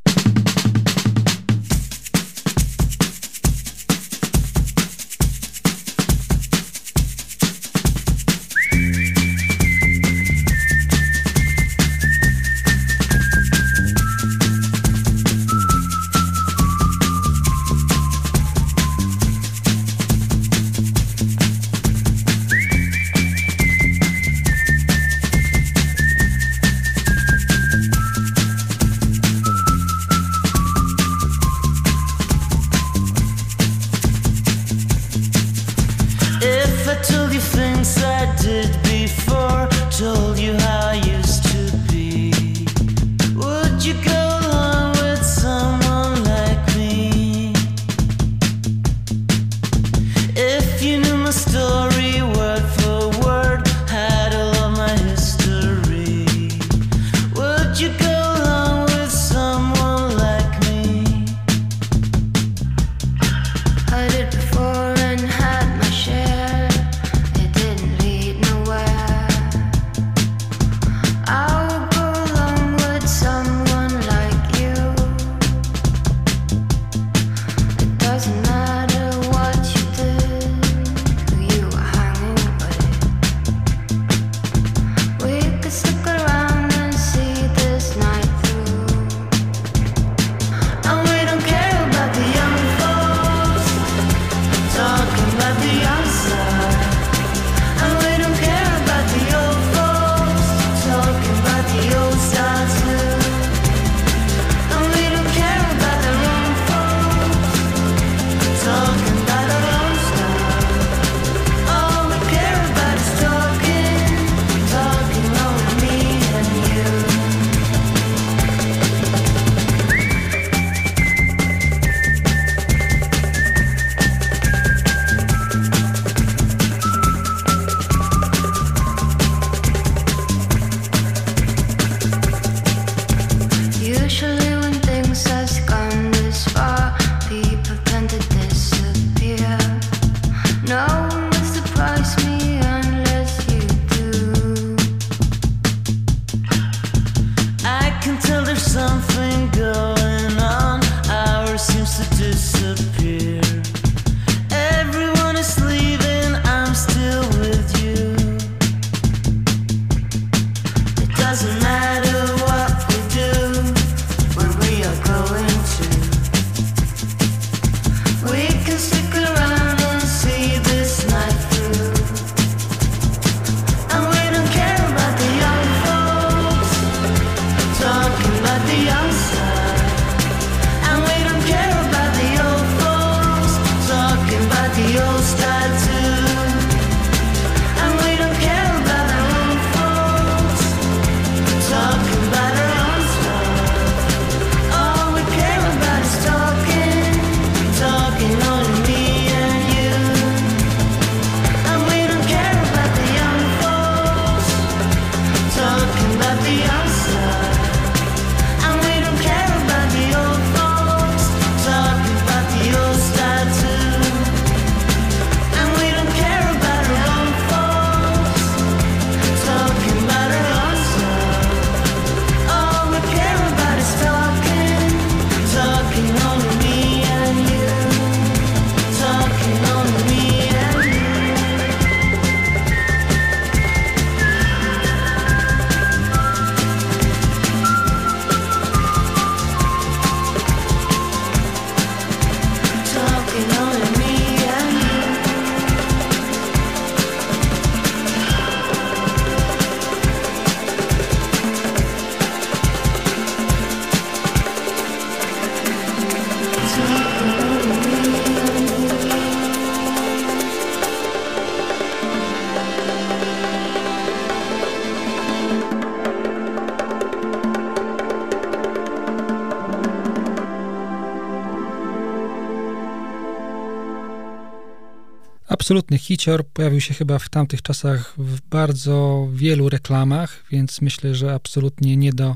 [SPEAKER 2] Absolutny hicior. Pojawił się chyba w tamtych czasach w bardzo wielu reklamach, więc myślę, że absolutnie nie do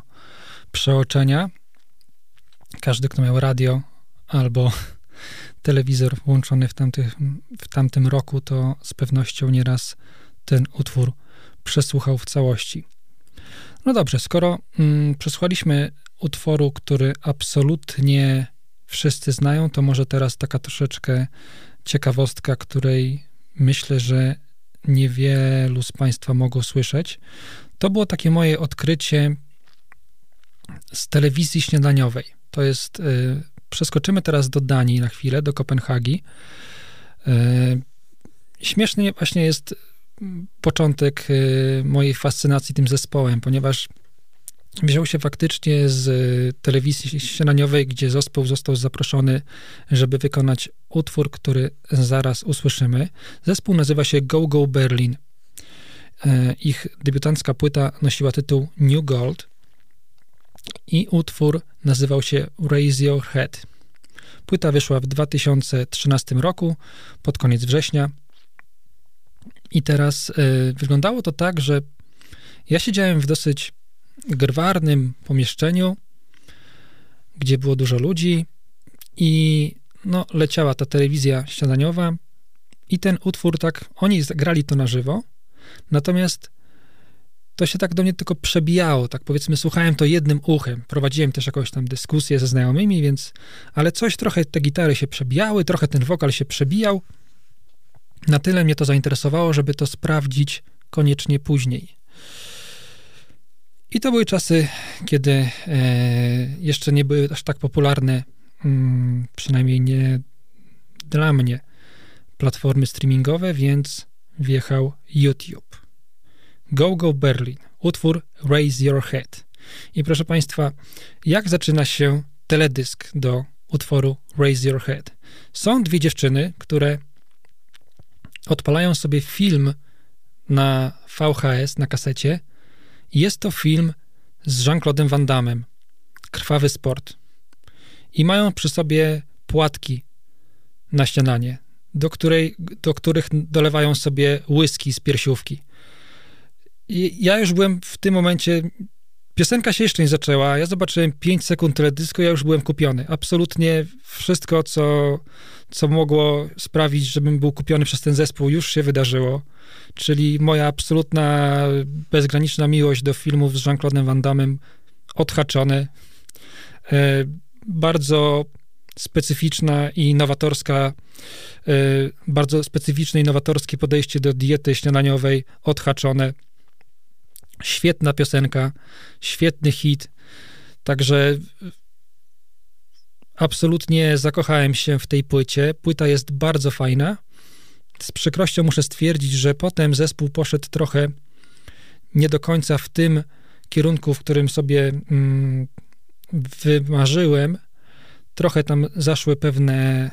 [SPEAKER 2] przeoczenia. Każdy, kto miał radio albo telewizor włączony w, tamtych, w tamtym roku, to z pewnością nieraz ten utwór przesłuchał w całości. No dobrze, skoro mm, przesłuchaliśmy utworu, który absolutnie wszyscy znają, to może teraz taka troszeczkę ciekawostka, której myślę, że niewielu z Państwa mogło słyszeć. To było takie moje odkrycie z telewizji śniadaniowej. To jest. Y, przeskoczymy teraz do Danii na chwilę, do Kopenhagi. Y, śmieszny właśnie jest początek y, mojej fascynacji tym zespołem, ponieważ wziął się faktycznie z telewizji śniadaniowej, gdzie zespół został zaproszony, żeby wykonać utwór, który zaraz usłyszymy. Zespół nazywa się Go Go Berlin. E, ich debiutancka płyta nosiła tytuł New Gold i utwór nazywał się Raise Your Head. Płyta wyszła w 2013 roku, pod koniec września. I teraz y, wyglądało to tak, że ja siedziałem w dosyć grwarnym pomieszczeniu, gdzie było dużo ludzi i no, leciała ta telewizja śniadaniowa i ten utwór tak, oni grali to na żywo, natomiast to się tak do mnie tylko przebijało, tak powiedzmy, słuchałem to jednym uchem. Prowadziłem też jakąś tam dyskusję ze znajomymi, więc, ale coś trochę te gitary się przebijały, trochę ten wokal się przebijał. Na tyle mnie to zainteresowało, żeby to sprawdzić koniecznie później. I to były czasy, kiedy e, jeszcze nie były aż tak popularne, mm, przynajmniej nie dla mnie, platformy streamingowe, więc wjechał YouTube. Go Go Berlin, utwór Raise Your Head. I proszę Państwa, jak zaczyna się teledysk do utworu Raise Your Head? Są dwie dziewczyny, które odpalają sobie film na VHS, na kasecie. Jest to film z Jean-Claude'em Van Damme, Krwawy Sport. I mają przy sobie płatki na śniadanie, do, której, do których dolewają sobie whisky z piersiówki. I ja już byłem w tym momencie, piosenka się jeszcze nie zaczęła, ja zobaczyłem 5 sekund teledysku, ja już byłem kupiony. Absolutnie wszystko, co, co mogło sprawić, żebym był kupiony przez ten zespół, już się wydarzyło. Czyli moja absolutna, bezgraniczna miłość do filmów z Jean-Claude'em Van Damme. E, bardzo specyficzna i nowatorska, e, bardzo specyficzne i nowatorskie podejście do diety śniadaniowej odhaczone. Świetna piosenka, świetny hit. Także absolutnie zakochałem się w tej płycie. Płyta jest bardzo fajna. Z przykrością muszę stwierdzić, że potem zespół poszedł trochę nie do końca w tym kierunku, w którym sobie mm, wymarzyłem. Trochę tam zaszły pewne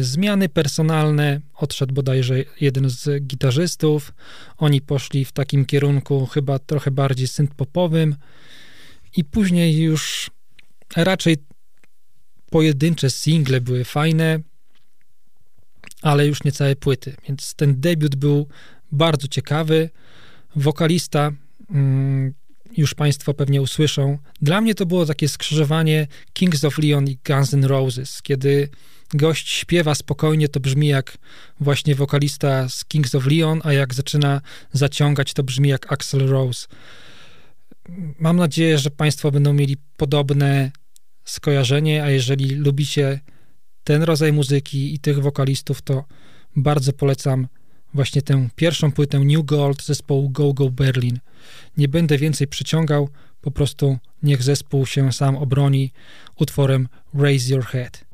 [SPEAKER 2] zmiany personalne. Odszedł bodajże jeden z gitarzystów. Oni poszli w takim kierunku chyba trochę bardziej synth-popowym. I później już raczej pojedyncze single były fajne, ale już nie całe płyty. Więc ten debiut był bardzo ciekawy. Wokalista, mm, już Państwo pewnie usłyszą. Dla mnie to było takie skrzyżowanie Kings of Leon i Guns N' Roses, kiedy gość śpiewa spokojnie, to brzmi jak właśnie wokalista z Kings of Leon, a jak zaczyna zaciągać, to brzmi jak Axel Rose. Mam nadzieję, że Państwo będą mieli podobne skojarzenie, a jeżeli lubicie ten rodzaj muzyki i tych wokalistów, to bardzo polecam właśnie tę pierwszą płytę New Gold zespołu Go Go Berlin. Nie będę więcej przyciągał, po prostu niech zespół się sam obroni utworem Raise Your Head.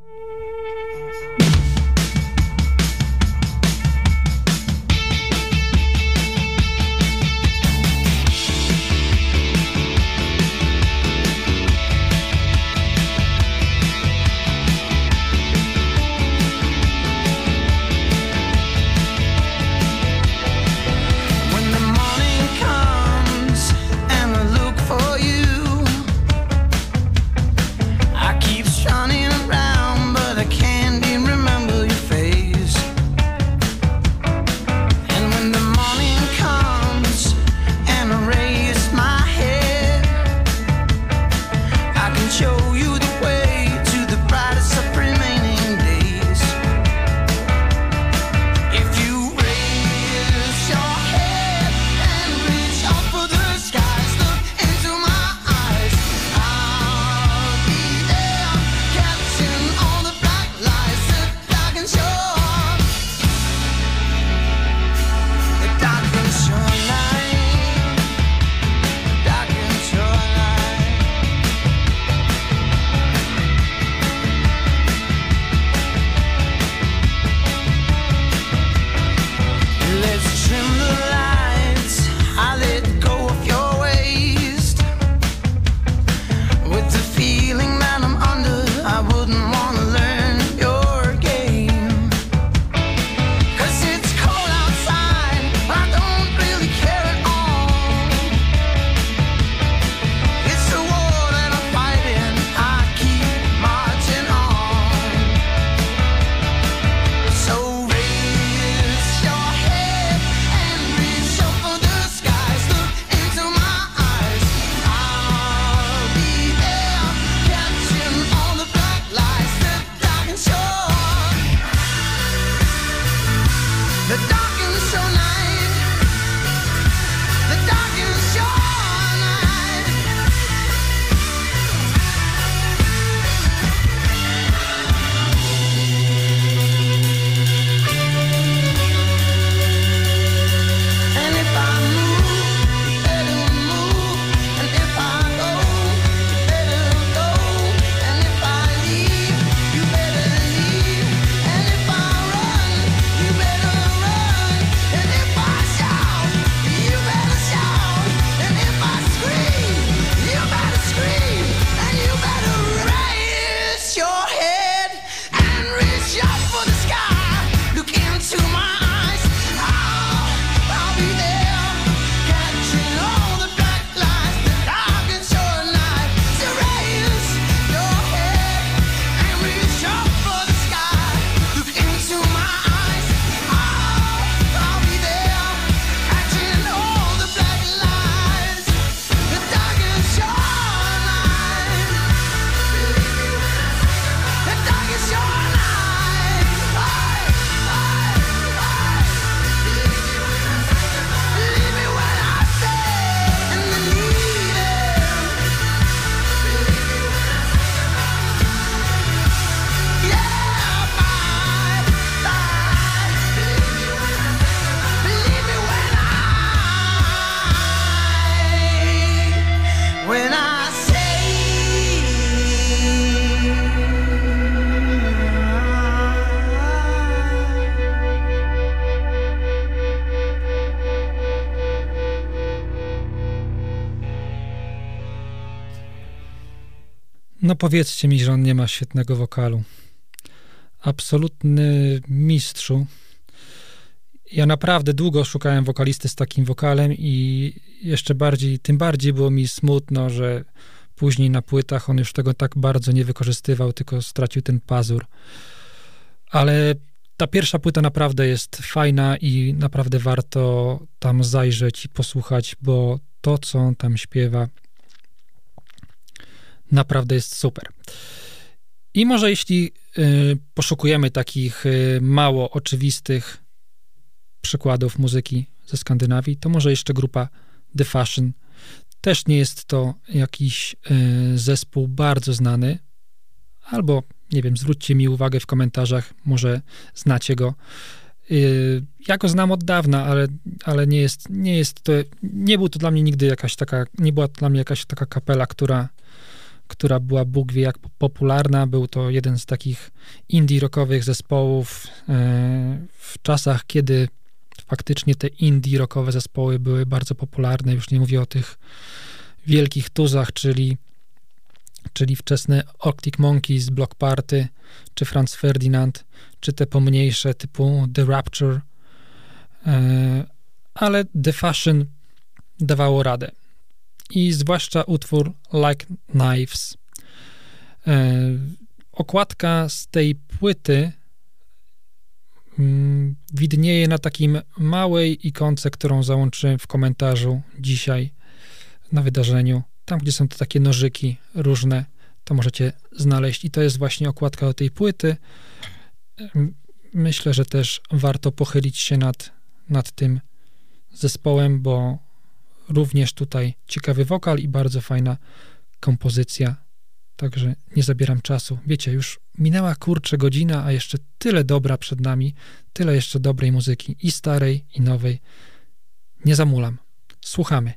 [SPEAKER 2] Powiedzcie mi, że on nie ma świetnego wokalu. Absolutny mistrzu. Ja naprawdę długo szukałem wokalisty z takim wokalem i jeszcze bardziej, tym bardziej było mi smutno, że później na płytach on już tego tak bardzo nie wykorzystywał, tylko stracił ten pazur. Ale ta pierwsza płyta naprawdę jest fajna i naprawdę warto tam zajrzeć i posłuchać, bo to, co on tam śpiewa, naprawdę jest super. I może jeśli y, poszukujemy takich y, mało oczywistych przykładów muzyki ze Skandynawii, to może jeszcze grupa The Fashion. Też nie jest to jakiś y, zespół bardzo znany, albo nie wiem, zwróćcie mi uwagę w komentarzach, może znacie go. Y, ja go znam od dawna, ale, ale nie jest, nie jest to, nie był to dla mnie nigdy jakaś taka, nie była to dla mnie jakaś taka kapela, która, która była Bóg wie jak popularna. Był to jeden z takich indie rockowych zespołów e, w czasach, kiedy faktycznie te indie rockowe zespoły były bardzo popularne. Już nie mówię o tych wielkich tuzach, czyli, czyli wczesne Arctic Monkeys, Block Party, czy Franz Ferdinand, czy te pomniejsze typu The Rapture, e, ale The Fashion dawało radę i zwłaszcza utwór Like Knives. E, okładka z tej płyty mm, widnieje na takim małej ikonce, którą załączyłem w komentarzu dzisiaj na wydarzeniu. Tam, gdzie są te takie nożyki różne, to możecie znaleźć. I to jest właśnie okładka do tej płyty. Myślę, że też warto pochylić się nad, nad tym zespołem, bo Również tutaj ciekawy wokal i bardzo fajna kompozycja. Także nie zabieram czasu. Wiecie, już minęła kurczę godzina, a jeszcze tyle dobra przed nami, tyle jeszcze dobrej muzyki i starej, i nowej. Nie zamulam. Słuchamy.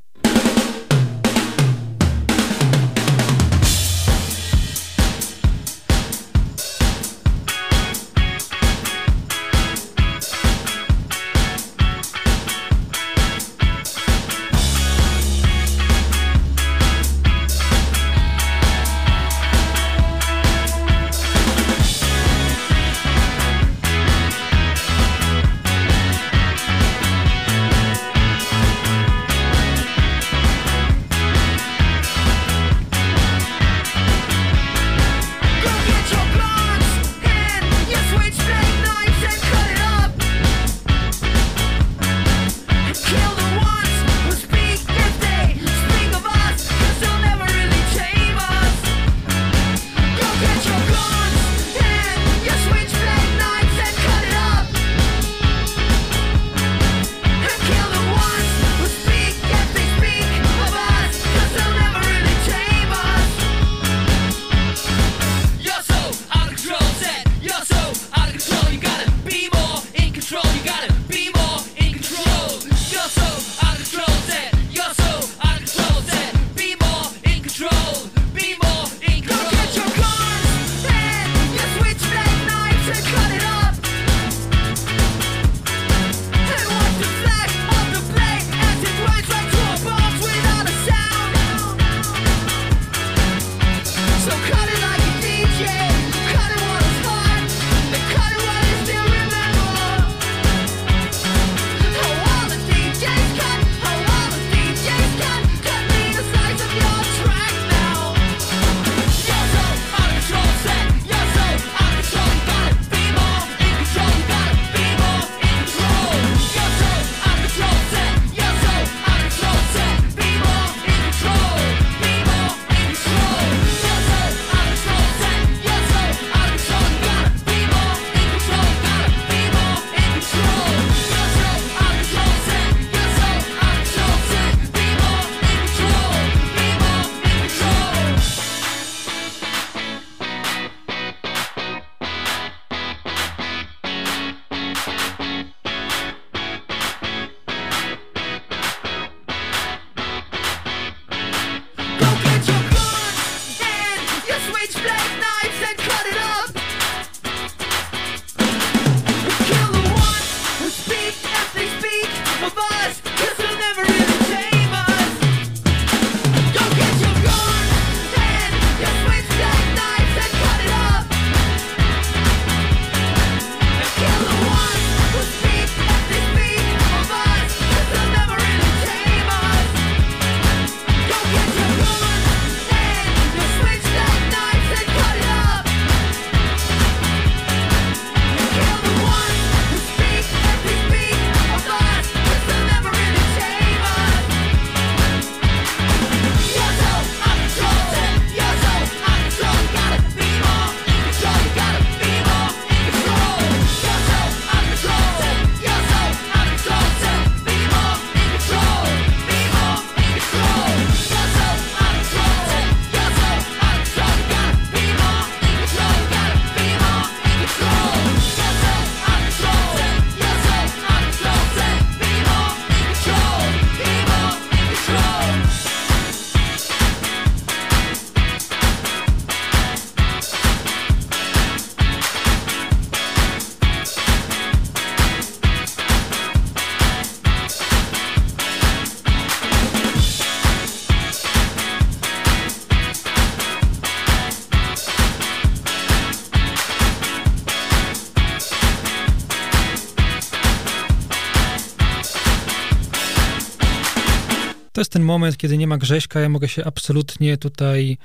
[SPEAKER 2] Ten moment, kiedy nie ma Grześka, ja mogę się absolutnie tutaj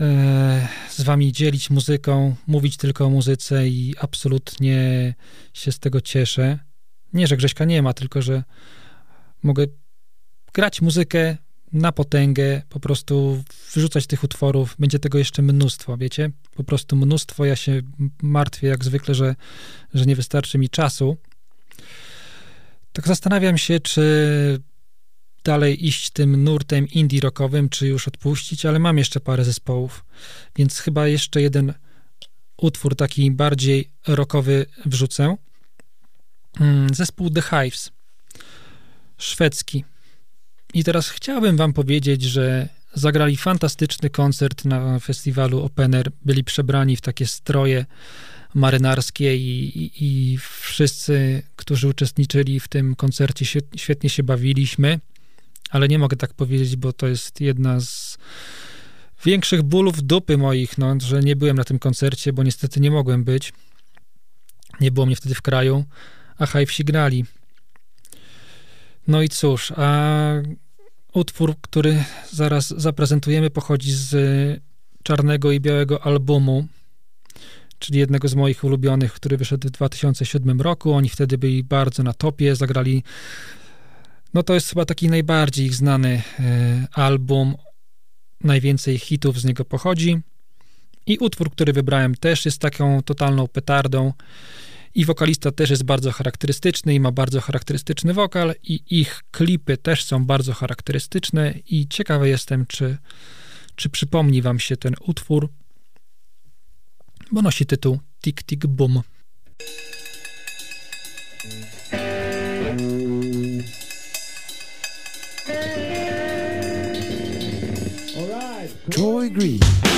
[SPEAKER 2] e, z wami dzielić muzyką, mówić tylko o muzyce i absolutnie się z tego cieszę. Nie, że Grześka nie ma, tylko że mogę grać muzykę na potęgę, po prostu wrzucać tych utworów. Będzie tego jeszcze mnóstwo, wiecie? Po prostu mnóstwo. Ja się martwię jak zwykle, że, że nie wystarczy mi czasu. Tak zastanawiam się, czy dalej iść tym nurtem indie rockowym, czy już odpuścić, ale mam jeszcze parę zespołów, więc chyba jeszcze jeden utwór taki bardziej rockowy wrzucę. Mm, Zespół The Hives, szwedzki. I teraz chciałbym wam powiedzieć, że zagrali fantastyczny koncert na festiwalu Open Air. Byli przebrani w takie stroje marynarskie i, i, i wszyscy, którzy uczestniczyli w tym koncercie, świetnie się bawiliśmy. Ale nie mogę tak powiedzieć, bo to jest jedna z większych bólów dupy moich, no, że nie byłem na tym koncercie, bo niestety nie mogłem być. Nie było mnie wtedy w kraju, a Hive grali. No i cóż, a utwór, który zaraz zaprezentujemy, pochodzi z czarnego i białego albumu, czyli jednego z moich ulubionych, który wyszedł w 2007 roku. Oni wtedy byli bardzo na topie, zagrali. No to jest chyba taki najbardziej ich znany e, album. Najwięcej hitów z niego pochodzi. I utwór, który wybrałem, też jest taką totalną petardą. I wokalista też jest bardzo charakterystyczny i ma bardzo charakterystyczny wokal, i ich klipy też są bardzo charakterystyczne. I ciekawy jestem, czy, czy przypomni Wam się ten utwór, bo nosi tytuł Tik Tik Boom.
[SPEAKER 1] Troy Green.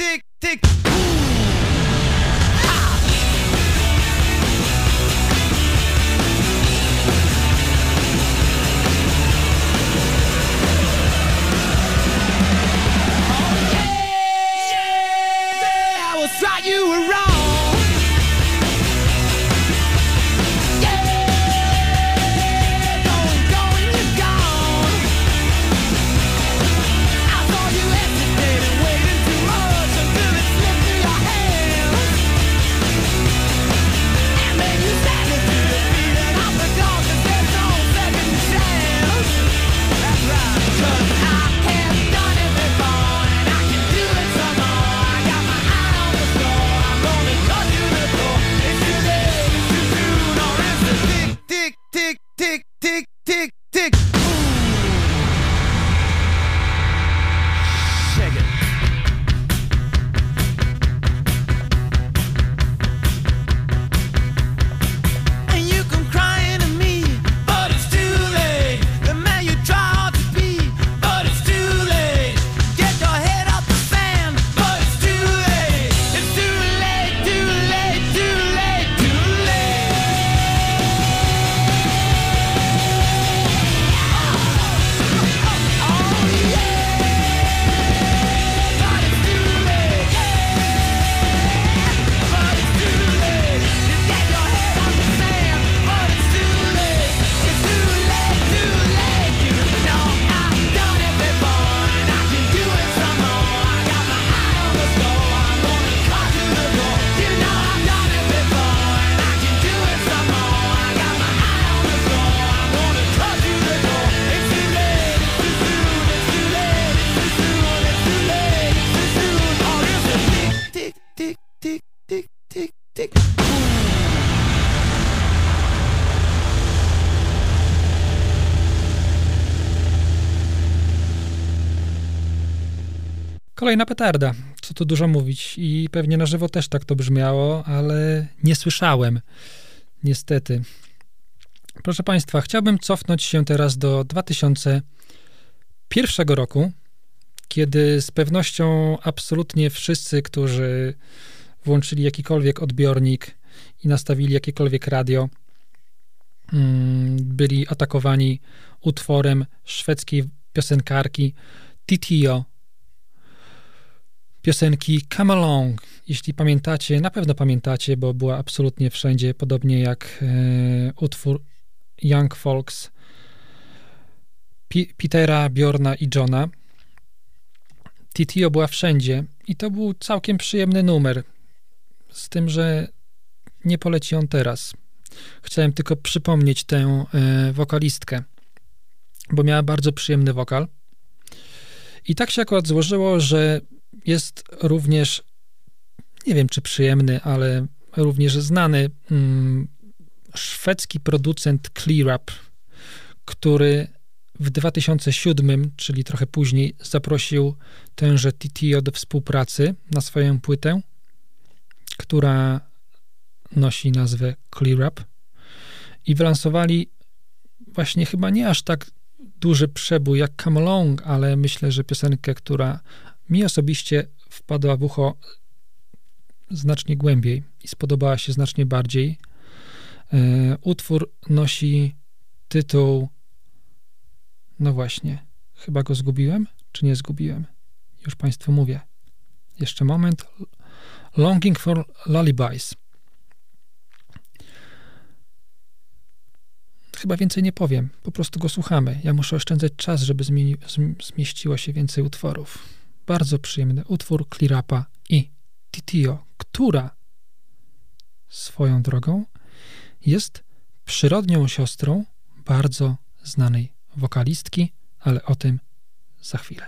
[SPEAKER 3] tick, tick.
[SPEAKER 2] Kolejna petarda. Co tu dużo mówić. I pewnie na żywo też tak to brzmiało, ale nie słyszałem. Niestety. Proszę Państwa, chciałbym cofnąć się teraz do 2001 roku, kiedy z pewnością absolutnie wszyscy, którzy włączyli jakikolwiek odbiornik i nastawili jakiekolwiek radio, mm, byli atakowani utworem szwedzkiej piosenkarki Titio, piosenki Come Along. Jeśli pamiętacie, na pewno pamiętacie, bo była absolutnie wszędzie, podobnie jak e, utwór Young Folks Pi- Petera, Bjorna i Johna. Titio była wszędzie i to był całkiem przyjemny numer. Z tym, że nie poleci on teraz. Chciałem tylko przypomnieć tę e, wokalistkę, bo miała bardzo przyjemny wokal. I tak się akurat złożyło, że jest również, nie wiem czy przyjemny, ale również znany mm, szwedzki producent ClearUp, który w 2007, czyli trochę później, zaprosił tęże TTO do współpracy na swoją płytę, która nosi nazwę ClearUp i wylansowali właśnie chyba nie aż tak duży przebój jak Come Along, ale myślę, że piosenkę, która mi osobiście wpadła w ucho znacznie głębiej i spodobała się znacznie bardziej. E, utwór nosi tytuł no właśnie, chyba go zgubiłem, czy nie zgubiłem? Już Państwu mówię. Jeszcze moment. Longing for Lullabies. Chyba więcej nie powiem, po prostu go słuchamy. Ja muszę oszczędzać czas, żeby zmieni- zm- zmieściło się więcej utworów. Bardzo przyjemny utwór Clearapa i Titio, która swoją drogą jest przyrodnią siostrą bardzo znanej wokalistki, ale o tym za chwilę.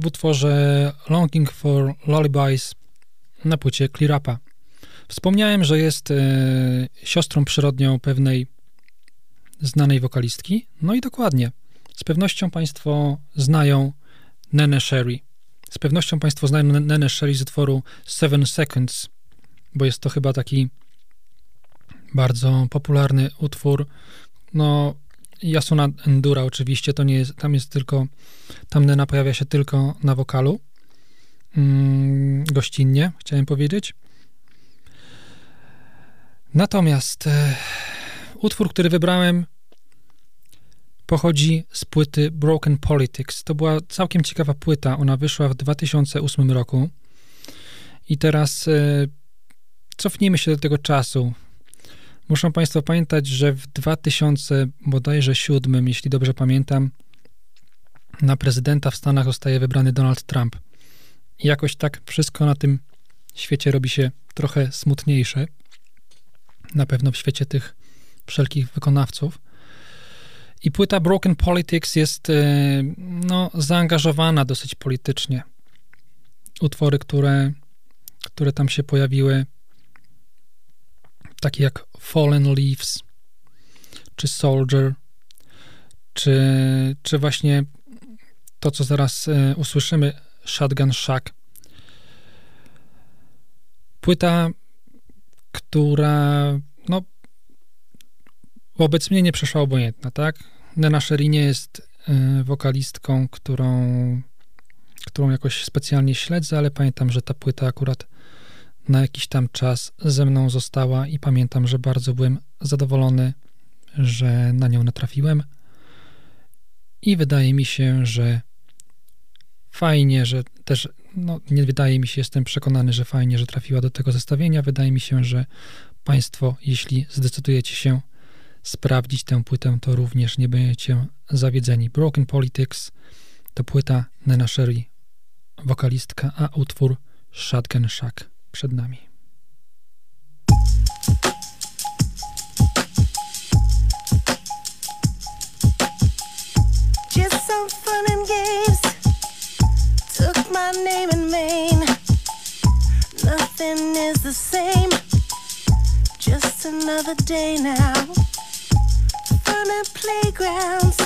[SPEAKER 2] W utworze Longing for Lullabies na płycie Clear Upa. Wspomniałem, że jest e, siostrą przyrodnią pewnej znanej wokalistki. No i dokładnie. Z pewnością Państwo znają Nene Sherry. Z pewnością Państwo znają Nene Sherry z utworu Seven Seconds, bo jest to chyba taki bardzo popularny utwór. No, Yasuna Endura oczywiście, to nie jest, tam jest tylko, tam Nena pojawia się tylko na wokalu, mm, gościnnie, chciałem powiedzieć. Natomiast e, utwór, który wybrałem, pochodzi z płyty Broken Politics. To była całkiem ciekawa płyta. Ona wyszła w 2008 roku. I teraz e, cofnijmy się do tego czasu. Muszą Państwo pamiętać, że w 2000 bodajże 7, jeśli dobrze pamiętam, na prezydenta w Stanach zostaje wybrany Donald Trump. I jakoś tak wszystko na tym świecie robi się trochę smutniejsze. Na pewno w świecie tych wszelkich wykonawców. I płyta Broken Politics jest e, no, zaangażowana dosyć politycznie. Utwory, które, które tam się pojawiły, takie jak Fallen Leaves, czy Soldier, czy, czy właśnie to, co zaraz e, usłyszymy, Shotgun Shack. Płyta, która no, wobec mnie nie przeszła obojętna, tak? Nena Sherry nie jest y, wokalistką, którą, którą jakoś specjalnie śledzę, ale pamiętam, że ta płyta akurat na jakiś tam czas ze mną została i pamiętam, że bardzo byłem zadowolony, że na nią natrafiłem. I wydaje mi się, że fajnie, że też, no nie wydaje mi się, jestem przekonany, że fajnie, że trafiła do tego zestawienia. Wydaje mi się, że Państwo, jeśli zdecydujecie się sprawdzić tę płytę, to również nie będziecie zawiedzeni. Broken Politics to płyta Nena Sherry, wokalistka, a utwór Shotgun Shack przed nami.
[SPEAKER 9] Just some fun and games. Took my name in vain. Nothing is the same. Just another day now. Fun and playgrounds.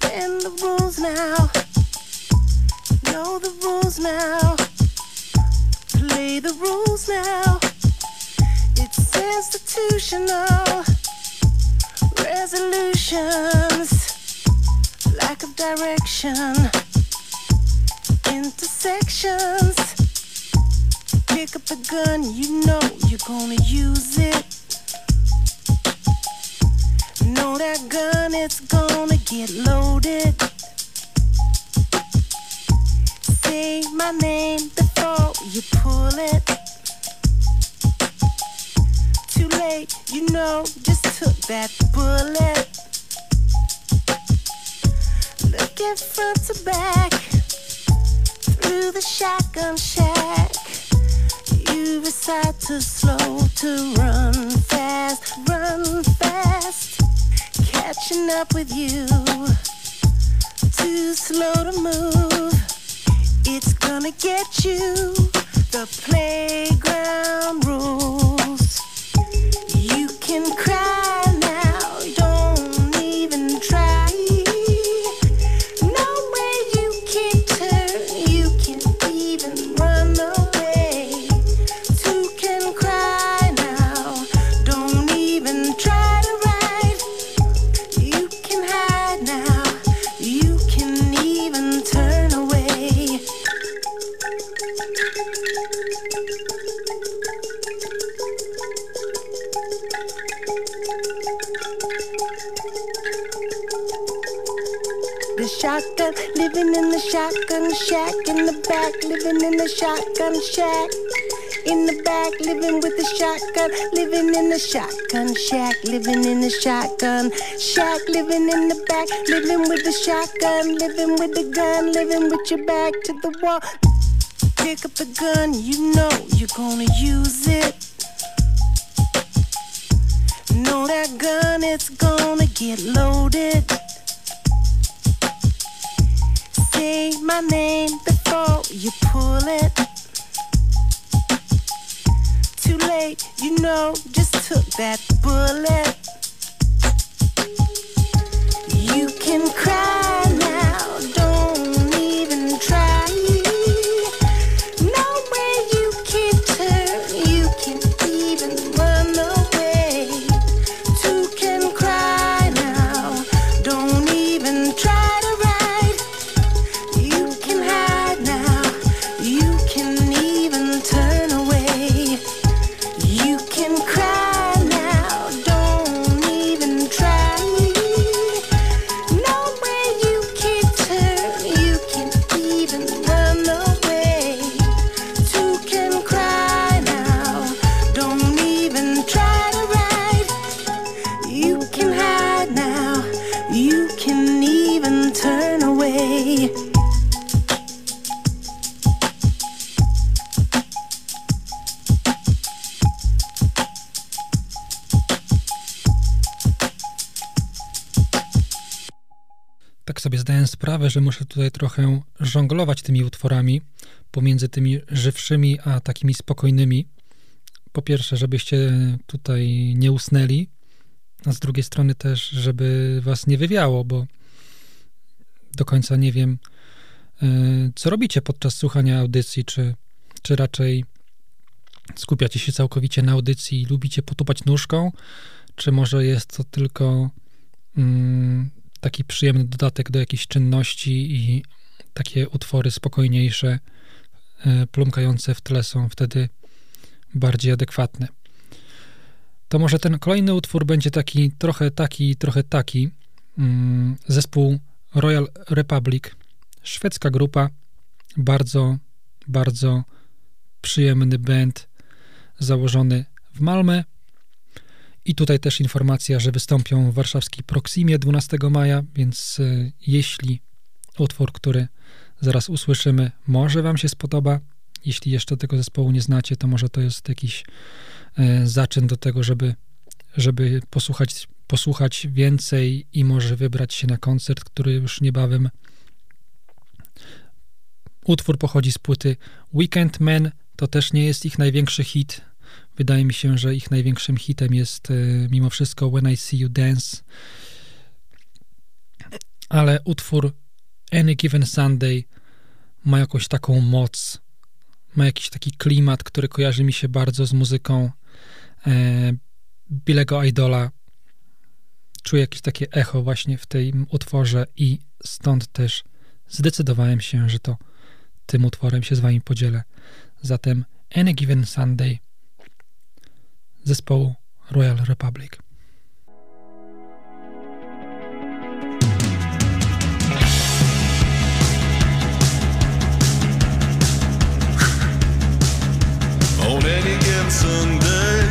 [SPEAKER 9] Bend the rules now. Know the rules now. Play the rules now. It's institutional. Resolutions. Lack of direction. Intersections. Pick up the gun, you know you're gonna use it. Know that gun, it's gonna get loaded. Say my name before you pull it. Too late, you know, just took that bullet. Looking front to back through the shotgun shack. You decide to slow to run fast, run fast. Catching up with you, too slow to move. It's gonna get you the playground rules. You can cry living in the shotgun shack. In the back, living in the shotgun shack. In the back, living with the shotgun. Living in the shotgun shack. Living in the shotgun shack. Living in the back, living with the shotgun. Living with the gun. Living with your back to the wall. Pick up the gun, you know you're gonna use it. Know that gun, it's gonna get loaded. Say my name before you pull it. Too late, you know, just took that bullet. You can cry
[SPEAKER 2] że muszę tutaj trochę żonglować tymi utworami pomiędzy tymi żywszymi a takimi spokojnymi. Po pierwsze, żebyście tutaj nie usnęli, a z drugiej strony też, żeby was nie wywiało, bo do końca nie wiem, e, co robicie podczas słuchania audycji, czy, czy raczej skupiacie się całkowicie na audycji i lubicie potupać nóżką, czy może jest to tylko mm, taki przyjemny dodatek do jakiejś czynności i takie utwory spokojniejsze, e, plumkające w tle są wtedy bardziej adekwatne. To może ten kolejny utwór będzie taki trochę taki, trochę taki. Mm, Zespół Royal Republic, szwedzka grupa, bardzo, bardzo przyjemny band założony w Malmę. I tutaj też informacja, że wystąpią w warszawskiej Proximie 12 maja, więc e, jeśli utwór, który zaraz usłyszymy, może Wam się spodoba, jeśli jeszcze tego zespołu nie znacie, to może to jest jakiś e, zaczyn do tego, żeby, żeby posłuchać, posłuchać więcej i może wybrać się na koncert, który już niebawem. Utwór pochodzi z płyty Weekend Man, to też nie jest ich największy hit. Wydaje mi się, że ich największym hitem jest e, mimo wszystko When I See You Dance. Ale utwór Any Given Sunday ma jakąś taką moc, ma jakiś taki klimat, który kojarzy mi się bardzo z muzyką e, Billego Idola. Czuję jakieś takie echo właśnie w tym utworze i stąd też zdecydowałem się, że to tym utworem się z wami podzielę. Zatem Any Given Sunday zespołu Royal Republic.
[SPEAKER 10] On any given Sunday,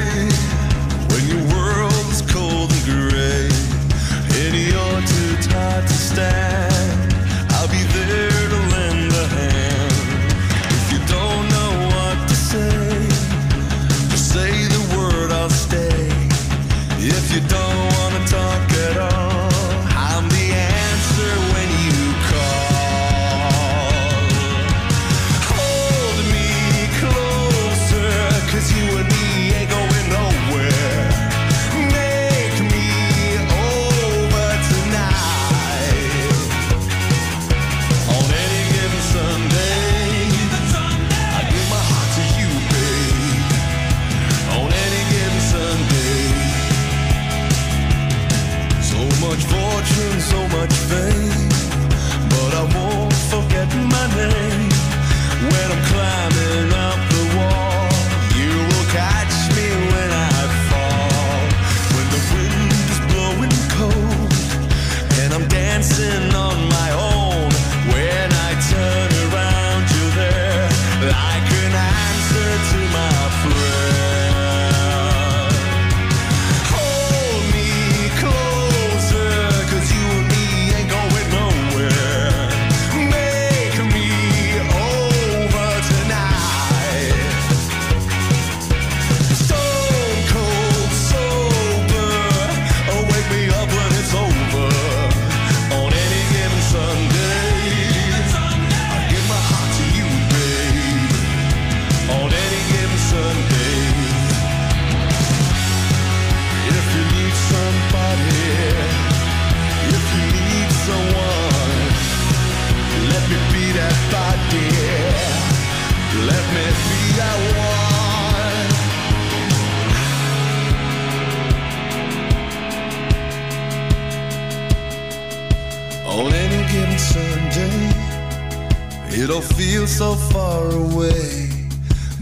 [SPEAKER 10] it'll feel so far away.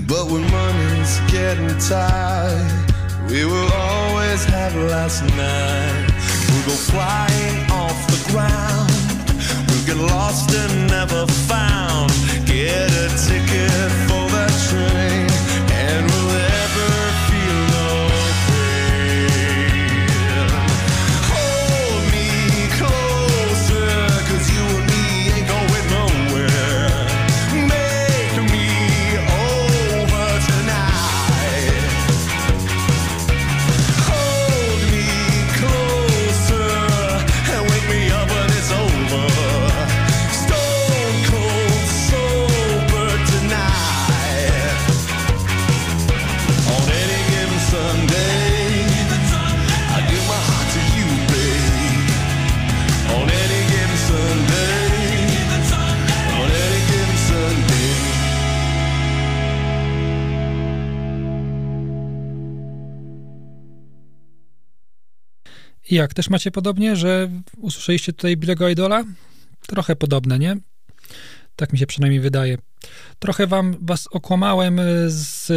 [SPEAKER 10] But when money's getting tight, we will always have last night. We'll go flying off the ground. We'll get lost and never found. Get a ticket for that train, and we'll
[SPEAKER 2] jak, też macie podobnie, że usłyszeliście tutaj Billego Idola? Trochę podobne, nie? Tak mi się przynajmniej wydaje. Trochę wam was okłamałem y, z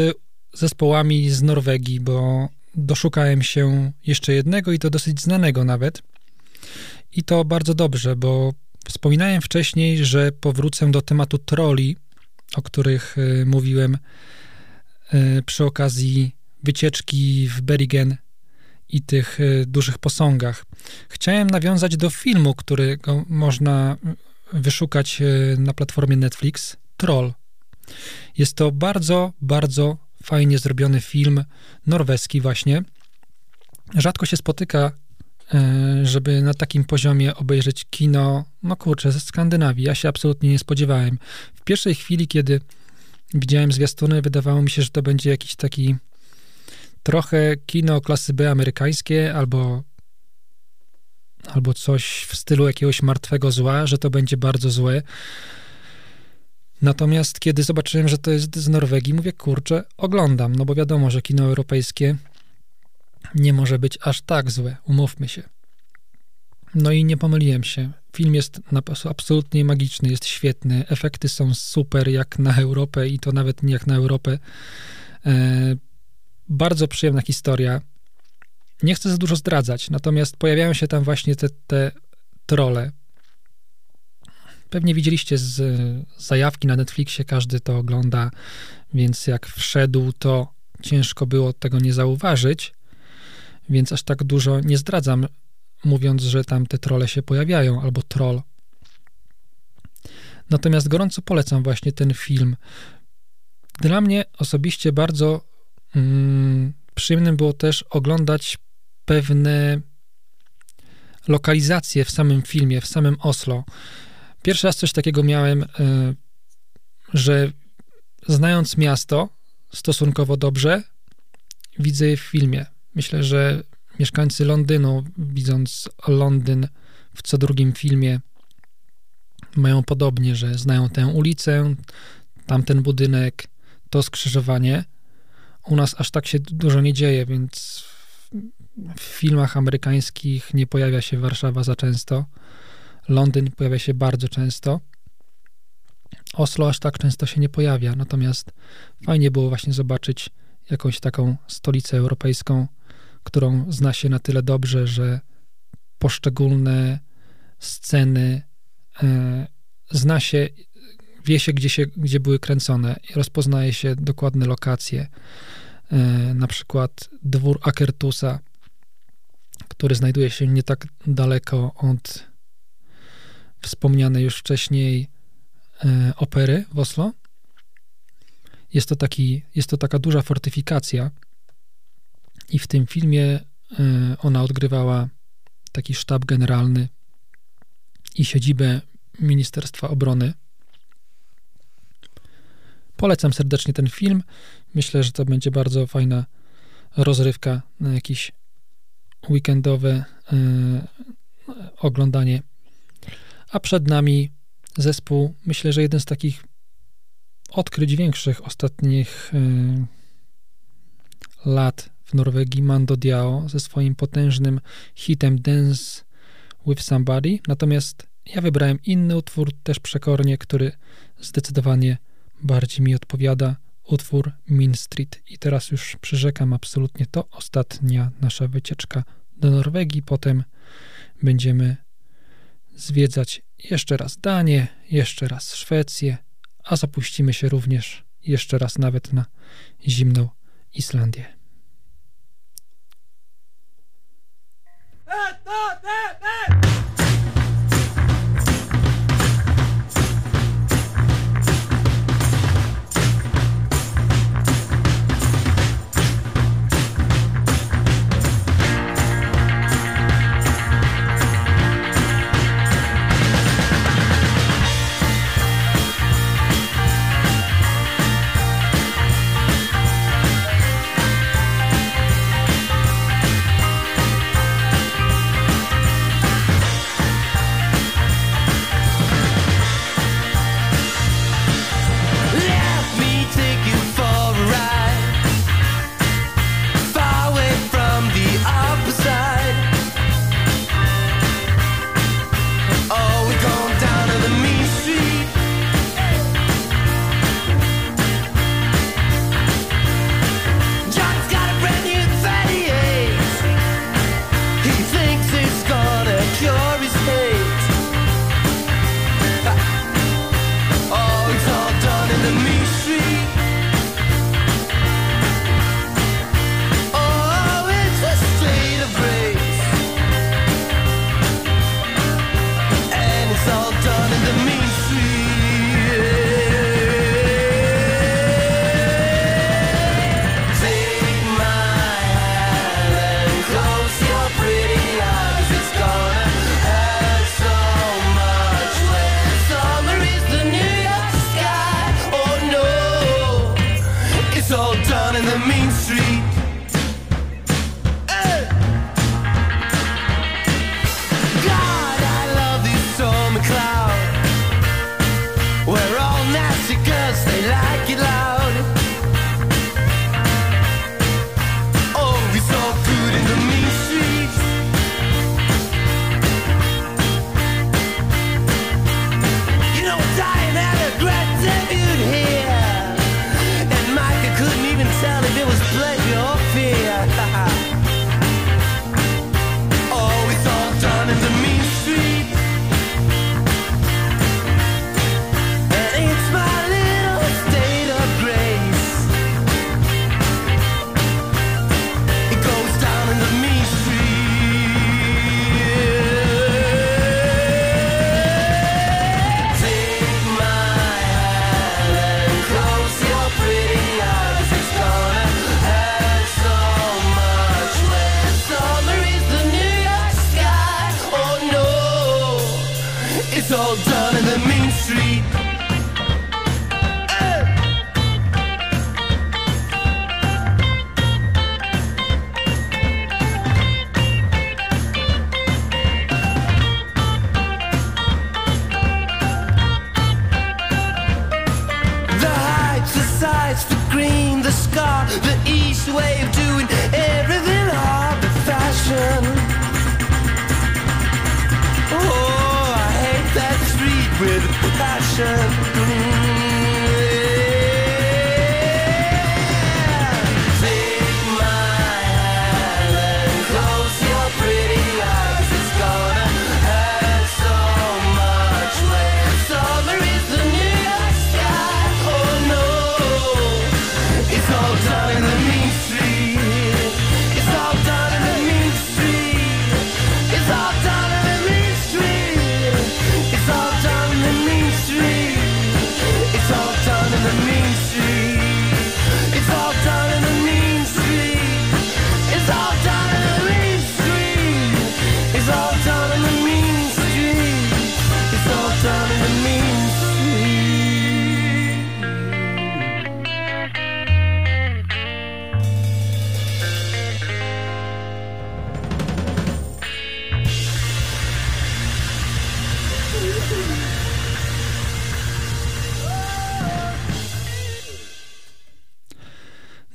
[SPEAKER 2] zespołami z Norwegii, bo doszukałem się jeszcze jednego i to dosyć znanego nawet. I to bardzo dobrze, bo wspominałem wcześniej, że powrócę do tematu troli, o których y, mówiłem y, przy okazji wycieczki w Bergen i tych y, dużych posągach. Chciałem nawiązać do filmu, którego można y, wyszukać y, na platformie Netflix, Troll. Jest to bardzo, bardzo fajnie zrobiony film, norweski właśnie. Rzadko się spotyka, żeby na takim poziomie obejrzeć kino, no kurczę, ze Skandynawii. Ja się absolutnie nie spodziewałem. W pierwszej chwili, kiedy widziałem zwiastuny, wydawało mi się, że to będzie jakiś taki trochę kino klasy B amerykańskie albo albo coś w stylu jakiegoś martwego zła, że to będzie bardzo złe. Natomiast kiedy zobaczyłem, że to jest z Norwegii, mówię, kurczę, oglądam, no bo wiadomo, że kino europejskie nie może być aż tak złe, umówmy się. No i nie pomyliłem się. Film jest absolutnie magiczny, jest świetny, efekty są super jak na Europę i to nawet nie jak na Europę. E, bardzo przyjemna historia. Nie chcę za dużo zdradzać, natomiast pojawiają się tam właśnie te, te trole. Pewnie widzieliście z, zajawki na Netflixie, każdy to ogląda, więc jak wszedł, to ciężko było tego nie zauważyć, więc aż tak dużo nie zdradzam, mówiąc, że tam te trole się pojawiają, albo troll. Natomiast gorąco polecam właśnie ten film. Dla mnie osobiście bardzo mm, przyjemnym było też oglądać pewne lokalizacje w samym filmie, w samym Oslo. Pierwszy raz coś takiego miałem, y, że znając miasto stosunkowo dobrze, widzę je w filmie. Myślę, że mieszkańcy Londynu, widząc Londyn w co drugim filmie, mają podobnie, że znają tę ulicę, tamten budynek, to skrzyżowanie. U nas aż tak się dużo nie dzieje, więc w filmach amerykańskich nie pojawia się Warszawa za często. Londyn pojawia się bardzo często. Oslo aż tak często się nie pojawia, natomiast fajnie było właśnie zobaczyć jakąś taką stolicę europejską, którą zna się na tyle dobrze, że poszczególne sceny e, zna się, wie się gdzie, się, gdzie były kręcone rozpoznaje się dokładne lokacje. E, na przykład dwór Akertusa, który znajduje się nie tak daleko od wspomnianej już wcześniej e, opery w Oslo. Jest to, taki, jest to taka duża fortyfikacja i w tym filmie e, ona odgrywała taki sztab generalny i siedzibę Ministerstwa Obrony. Polecam serdecznie ten film. Myślę, że to będzie bardzo fajna rozrywka na jakieś weekendowe e, oglądanie. A przed nami zespół, myślę, że jeden z takich odkryć większych ostatnich e, lat w Norwegii, Mando Diao, ze swoim potężnym hitem Dance with Somebody. Natomiast ja wybrałem inny utwór, też przekornie, który zdecydowanie bardziej mi odpowiada. Utwór Mean Street. I teraz już przyrzekam absolutnie to ostatnia nasza wycieczka do Norwegii. Potem będziemy zwiedzać jeszcze raz Danię, jeszcze raz Szwecję, a zapuścimy się również jeszcze raz nawet na zimną Islandię.
[SPEAKER 4] Let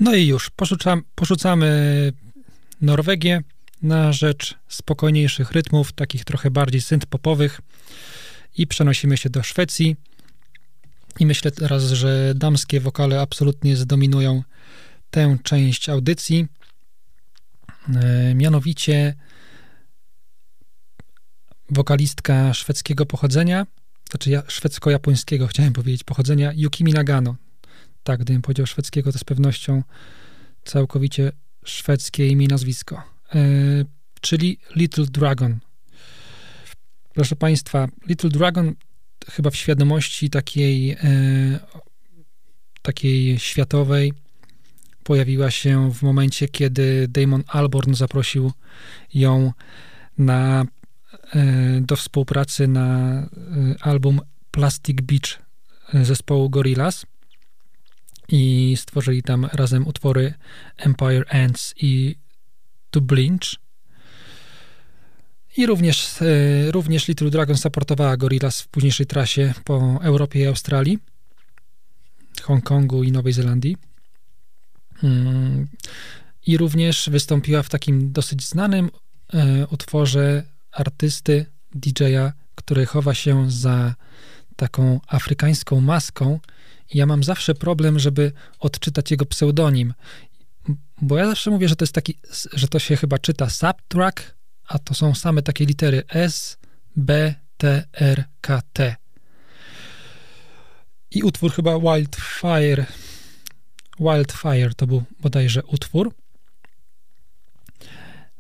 [SPEAKER 4] No i
[SPEAKER 2] już, porzucam, porzucamy Norwegię na rzecz spokojniejszych rytmów, takich trochę bardziej synth-popowych i przenosimy się do Szwecji. I myślę teraz, że damskie wokale absolutnie zdominują tę część audycji. E, mianowicie wokalistka szwedzkiego pochodzenia, znaczy ja, szwedzko-japońskiego chciałem powiedzieć pochodzenia, Yukimi Nagano. Tak, gdybym powiedział szwedzkiego, to z pewnością całkowicie szwedzkie imię i nazwisko. E, czyli Little Dragon. Proszę Państwa, Little Dragon chyba w świadomości takiej, e, takiej światowej pojawiła się w momencie, kiedy Damon Albarn zaprosił ją na, e, do współpracy na e, album Plastic Beach e, zespołu Gorillaz i stworzyli tam razem utwory Empire Ants i To Blinch. I również, e, również Little Dragon supportowała Gorillaz w późniejszej trasie po Europie i Australii, Hongkongu i Nowej Zelandii. Mm, I również wystąpiła w takim dosyć znanym e, utworze artysty, DJ-a, który chowa się za taką afrykańską maską. Ja mam zawsze problem, żeby odczytać jego pseudonim. Bo ja zawsze mówię, że to jest taki, że to się chyba czyta Subtrack, a to są same takie litery S, B, T, R, K, T. I utwór chyba Wildfire. Wildfire to był bodajże utwór.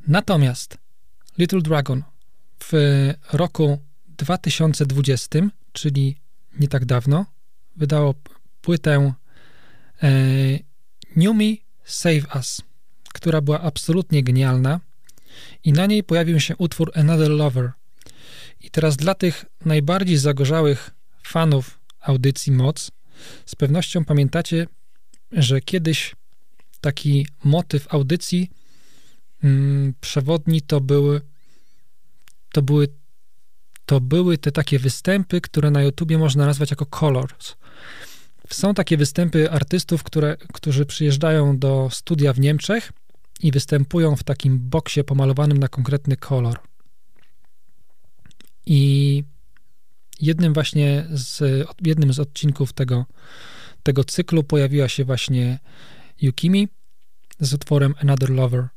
[SPEAKER 2] Natomiast Little Dragon w roku 2020, czyli nie tak dawno, wydało płytę e, Me Save Us, która była absolutnie genialna i na niej pojawił się utwór Another Lover. I teraz dla tych najbardziej zagorzałych fanów audycji Moc, z pewnością pamiętacie, że kiedyś taki motyw audycji mm, przewodni to były to były to były te takie występy, które na YouTubie można nazwać jako colors. Są takie występy artystów, które, którzy przyjeżdżają do studia w Niemczech i występują w takim boksie pomalowanym na konkretny kolor. I jednym właśnie z, jednym z odcinków tego, tego cyklu pojawiła się właśnie Yukimi z utworem Another Lover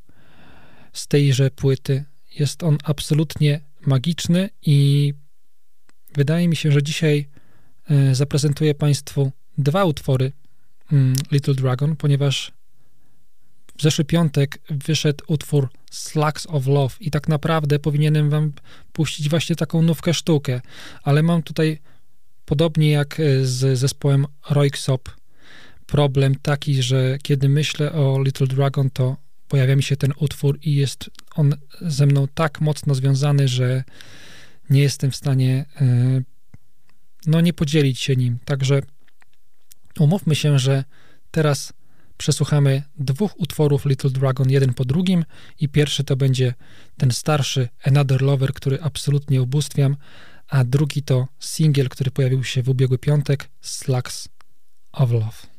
[SPEAKER 2] z tejże płyty. Jest on absolutnie magiczny i wydaje mi się, że dzisiaj e, zaprezentuję Państwu dwa utwory mm, Little Dragon, ponieważ w zeszły piątek wyszedł utwór Slugs of Love i tak naprawdę powinienem wam puścić właśnie taką nówkę sztukę, ale mam tutaj podobnie jak e, z zespołem Royksop problem taki, że kiedy myślę o Little Dragon, to pojawia mi się ten utwór i jest on ze mną tak mocno związany, że nie jestem w stanie e, no nie podzielić się nim. Także umówmy się, że teraz przesłuchamy dwóch utworów Little Dragon jeden po drugim i pierwszy to będzie ten starszy Another Lover, który absolutnie ubóstwiam, a drugi to singiel, który pojawił się w ubiegły piątek, Slugs of Love.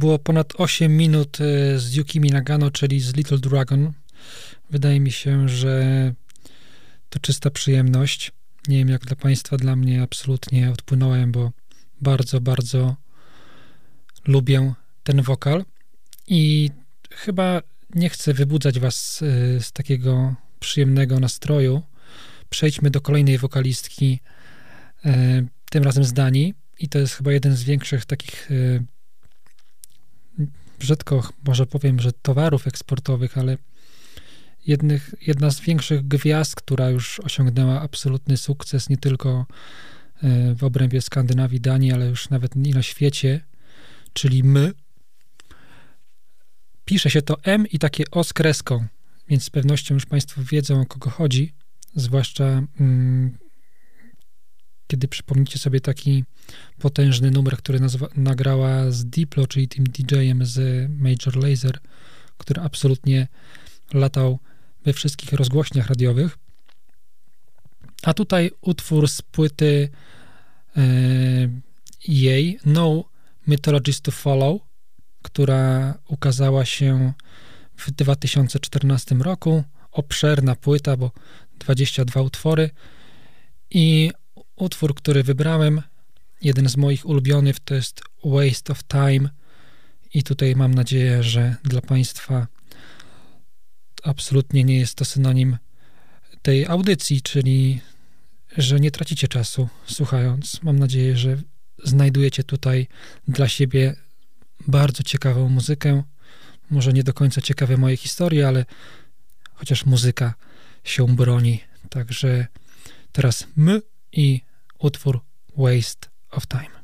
[SPEAKER 2] Było ponad 8 minut e, z Yukimi Nagano, czyli z Little Dragon. Wydaje mi się, że to czysta przyjemność. Nie wiem jak dla Państwa, dla mnie absolutnie odpłynąłem, bo bardzo, bardzo lubię ten wokal i chyba nie chcę wybudzać Was y, z takiego przyjemnego nastroju. Przejdźmy do kolejnej wokalistki, y, tym razem z Danii i to jest chyba jeden z większych takich brzydko może powiem, że towarów eksportowych, ale jednych, jedna z większych gwiazd, która już osiągnęła absolutny sukces nie tylko e, w obrębie Skandynawii, Danii, ale już nawet i na świecie, czyli my. Pisze się to M i takie O z kreską, więc z pewnością już Państwo wiedzą, o kogo chodzi, zwłaszcza mm, kiedy przypomnicie sobie taki potężny numer, który nazwa, nagrała z Diplo, czyli tym DJ-em z Major Lazer, który absolutnie latał we wszystkich rozgłośniach radiowych. A tutaj utwór z płyty e, jej No Mythologies to Follow, która ukazała się w 2014 roku. Obszerna płyta, bo 22 utwory. I utwór, który wybrałem, jeden z moich ulubionych, to jest Waste of Time. I tutaj mam nadzieję, że dla Państwa absolutnie nie jest to synonim tej audycji, czyli że nie tracicie czasu słuchając. Mam nadzieję, że znajdujecie tutaj dla siebie bardzo ciekawą muzykę. Może nie do końca ciekawe moje historie, ale chociaż muzyka się broni. Także teraz my i utwór Waste of Time.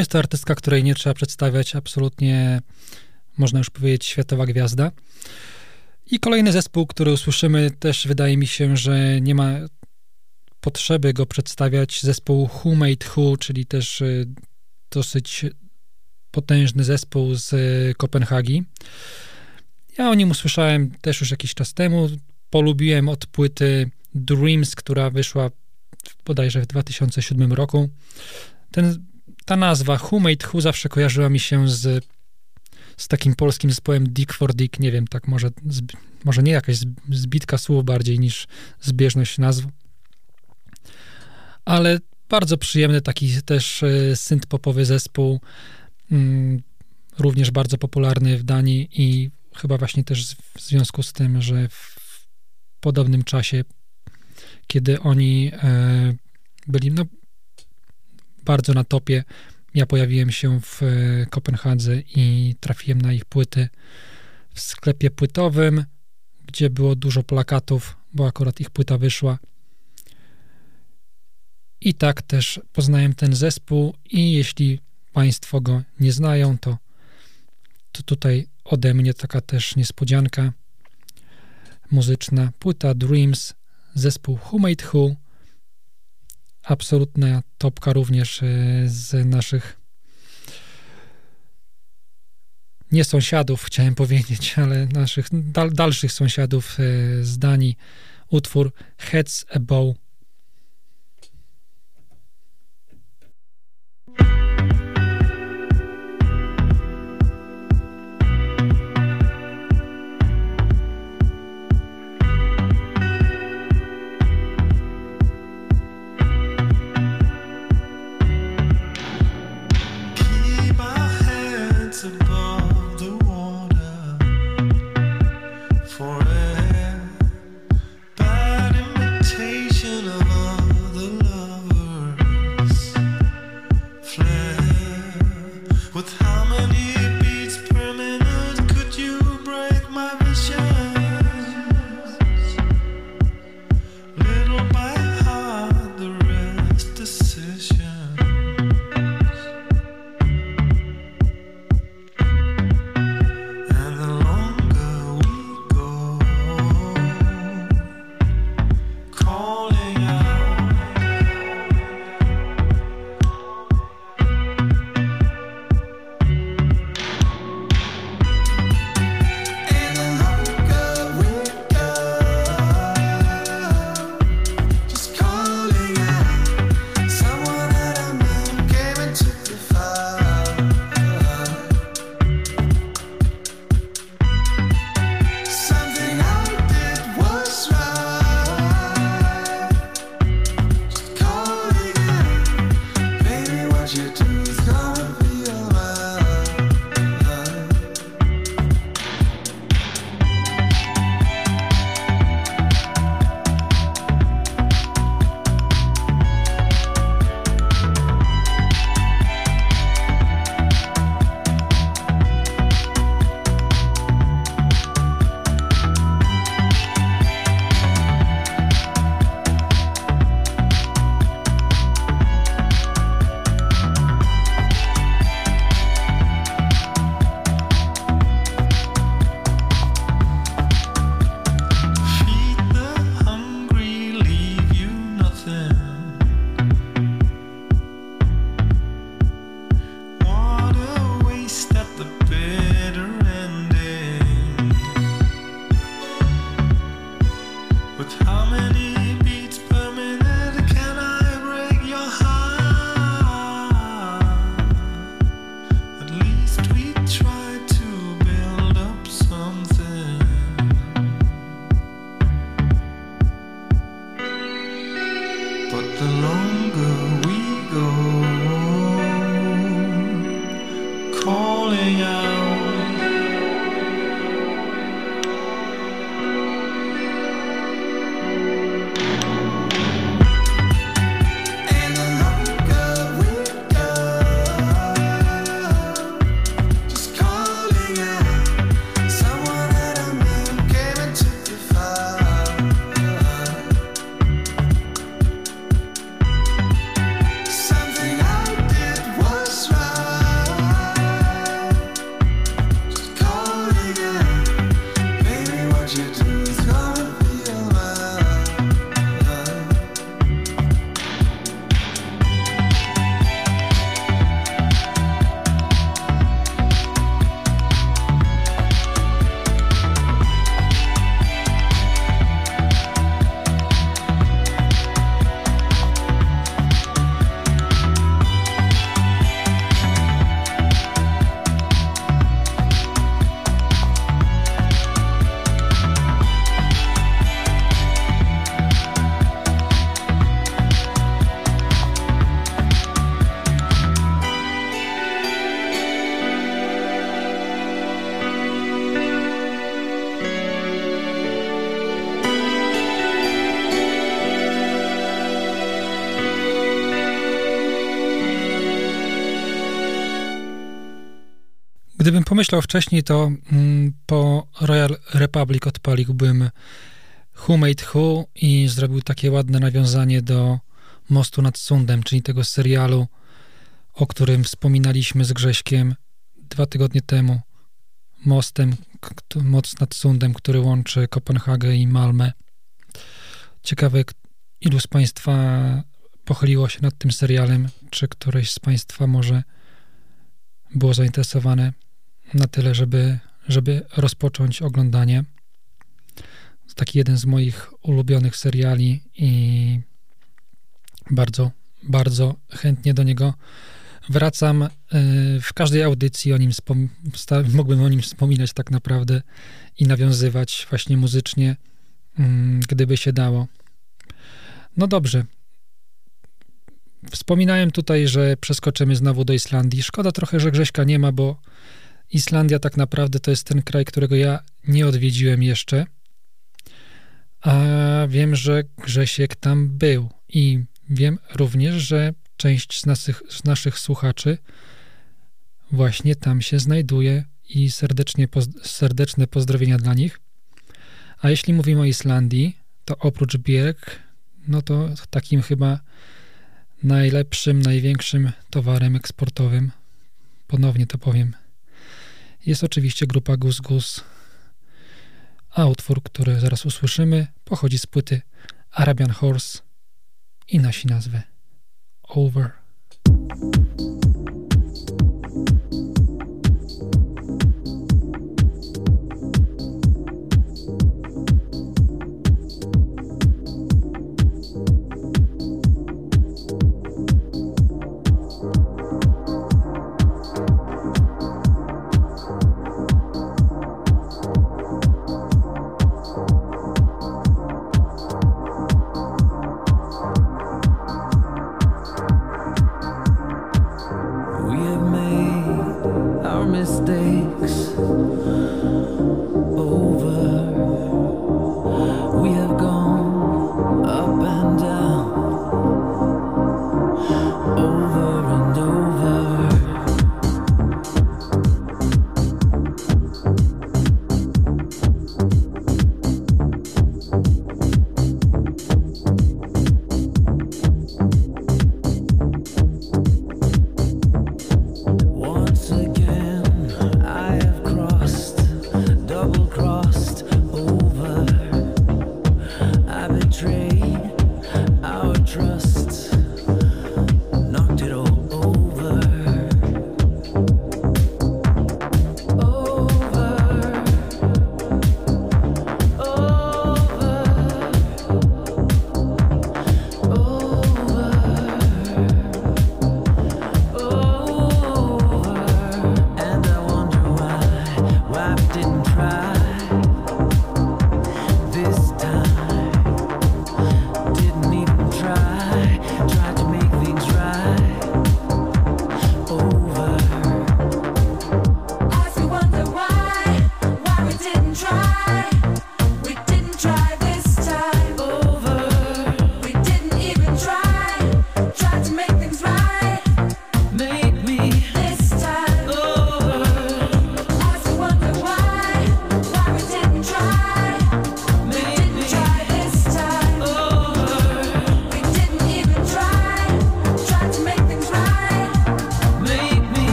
[SPEAKER 2] Jest to artystka, której nie trzeba przedstawiać, absolutnie można już powiedzieć światowa gwiazda. I kolejny zespół, który usłyszymy, też wydaje mi się, że nie ma potrzeby go przedstawiać. Zespół Who Made Who, czyli też y, dosyć potężny zespół z y, Kopenhagi. Ja o nim usłyszałem też już jakiś czas temu. Polubiłem od płyty Dreams, która wyszła bodajże w 2007 roku. Ten, ta nazwa Who Made Who zawsze kojarzyła mi się z, z takim polskim zespołem Dick for Dick. Nie wiem, tak może, zb, może nie jakaś zb- zbitka słów bardziej niż zbieżność nazw. Ale bardzo przyjemny taki też y, synth-popowy zespół. Mm, również bardzo popularny w Danii i chyba właśnie też z- w związku z tym, że w podobnym czasie, kiedy oni e, byli no, bardzo na topie, ja pojawiłem się w e, Kopenhadze i trafiłem na ich płyty w sklepie płytowym, gdzie było dużo plakatów, bo akurat ich płyta wyszła. I tak też poznałem ten zespół i jeśli Państwo go nie znają, to, to tutaj ode mnie taka też niespodzianka muzyczna. Płyta Dreams, zespół Who Made Who. Absolutna topka również e, z naszych nie sąsiadów, chciałem powiedzieć, ale naszych dal, dalszych sąsiadów e, z Danii. Utwór Heads Above Gdybym pomyślał wcześniej, to mm, po Royal Republic odpaliłbym Who Made Who i zrobił takie ładne nawiązanie do Mostu nad Sundem, czyli tego serialu, o którym wspominaliśmy z Grześkiem dwa tygodnie temu. Mostem, most nad Sundem, który łączy Kopenhagę i Malmę. Ciekawe, ilu z Państwa pochyliło się nad tym serialem, czy któreś z Państwa może było zainteresowane na tyle, żeby, żeby rozpocząć oglądanie. To taki jeden z moich ulubionych seriali i bardzo, bardzo chętnie do niego wracam. Y, W każdej audycji o nim mógłbym o nim wspominać tak naprawdę i nawiązywać właśnie muzycznie, mm, gdyby się dało. No dobrze. Wspominałem tutaj, że przeskoczymy znowu do Islandii. Szkoda trochę, że Grześka nie ma, bo Islandia tak naprawdę to jest ten kraj, którego ja nie odwiedziłem jeszcze. A wiem, że Grzesiek tam był i wiem również, że część z naszych, z naszych słuchaczy właśnie tam się znajduje i serdecznie serdeczne pozdrowienia dla nich. A jeśli mówimy o Islandii, to oprócz Bierg, no to takim chyba najlepszym, największym towarem eksportowym, ponownie to powiem, jest oczywiście grupa Gus Gus, a utwór, który zaraz usłyszymy, pochodzi z płyty Arabian Horse i nosi nazwę Over.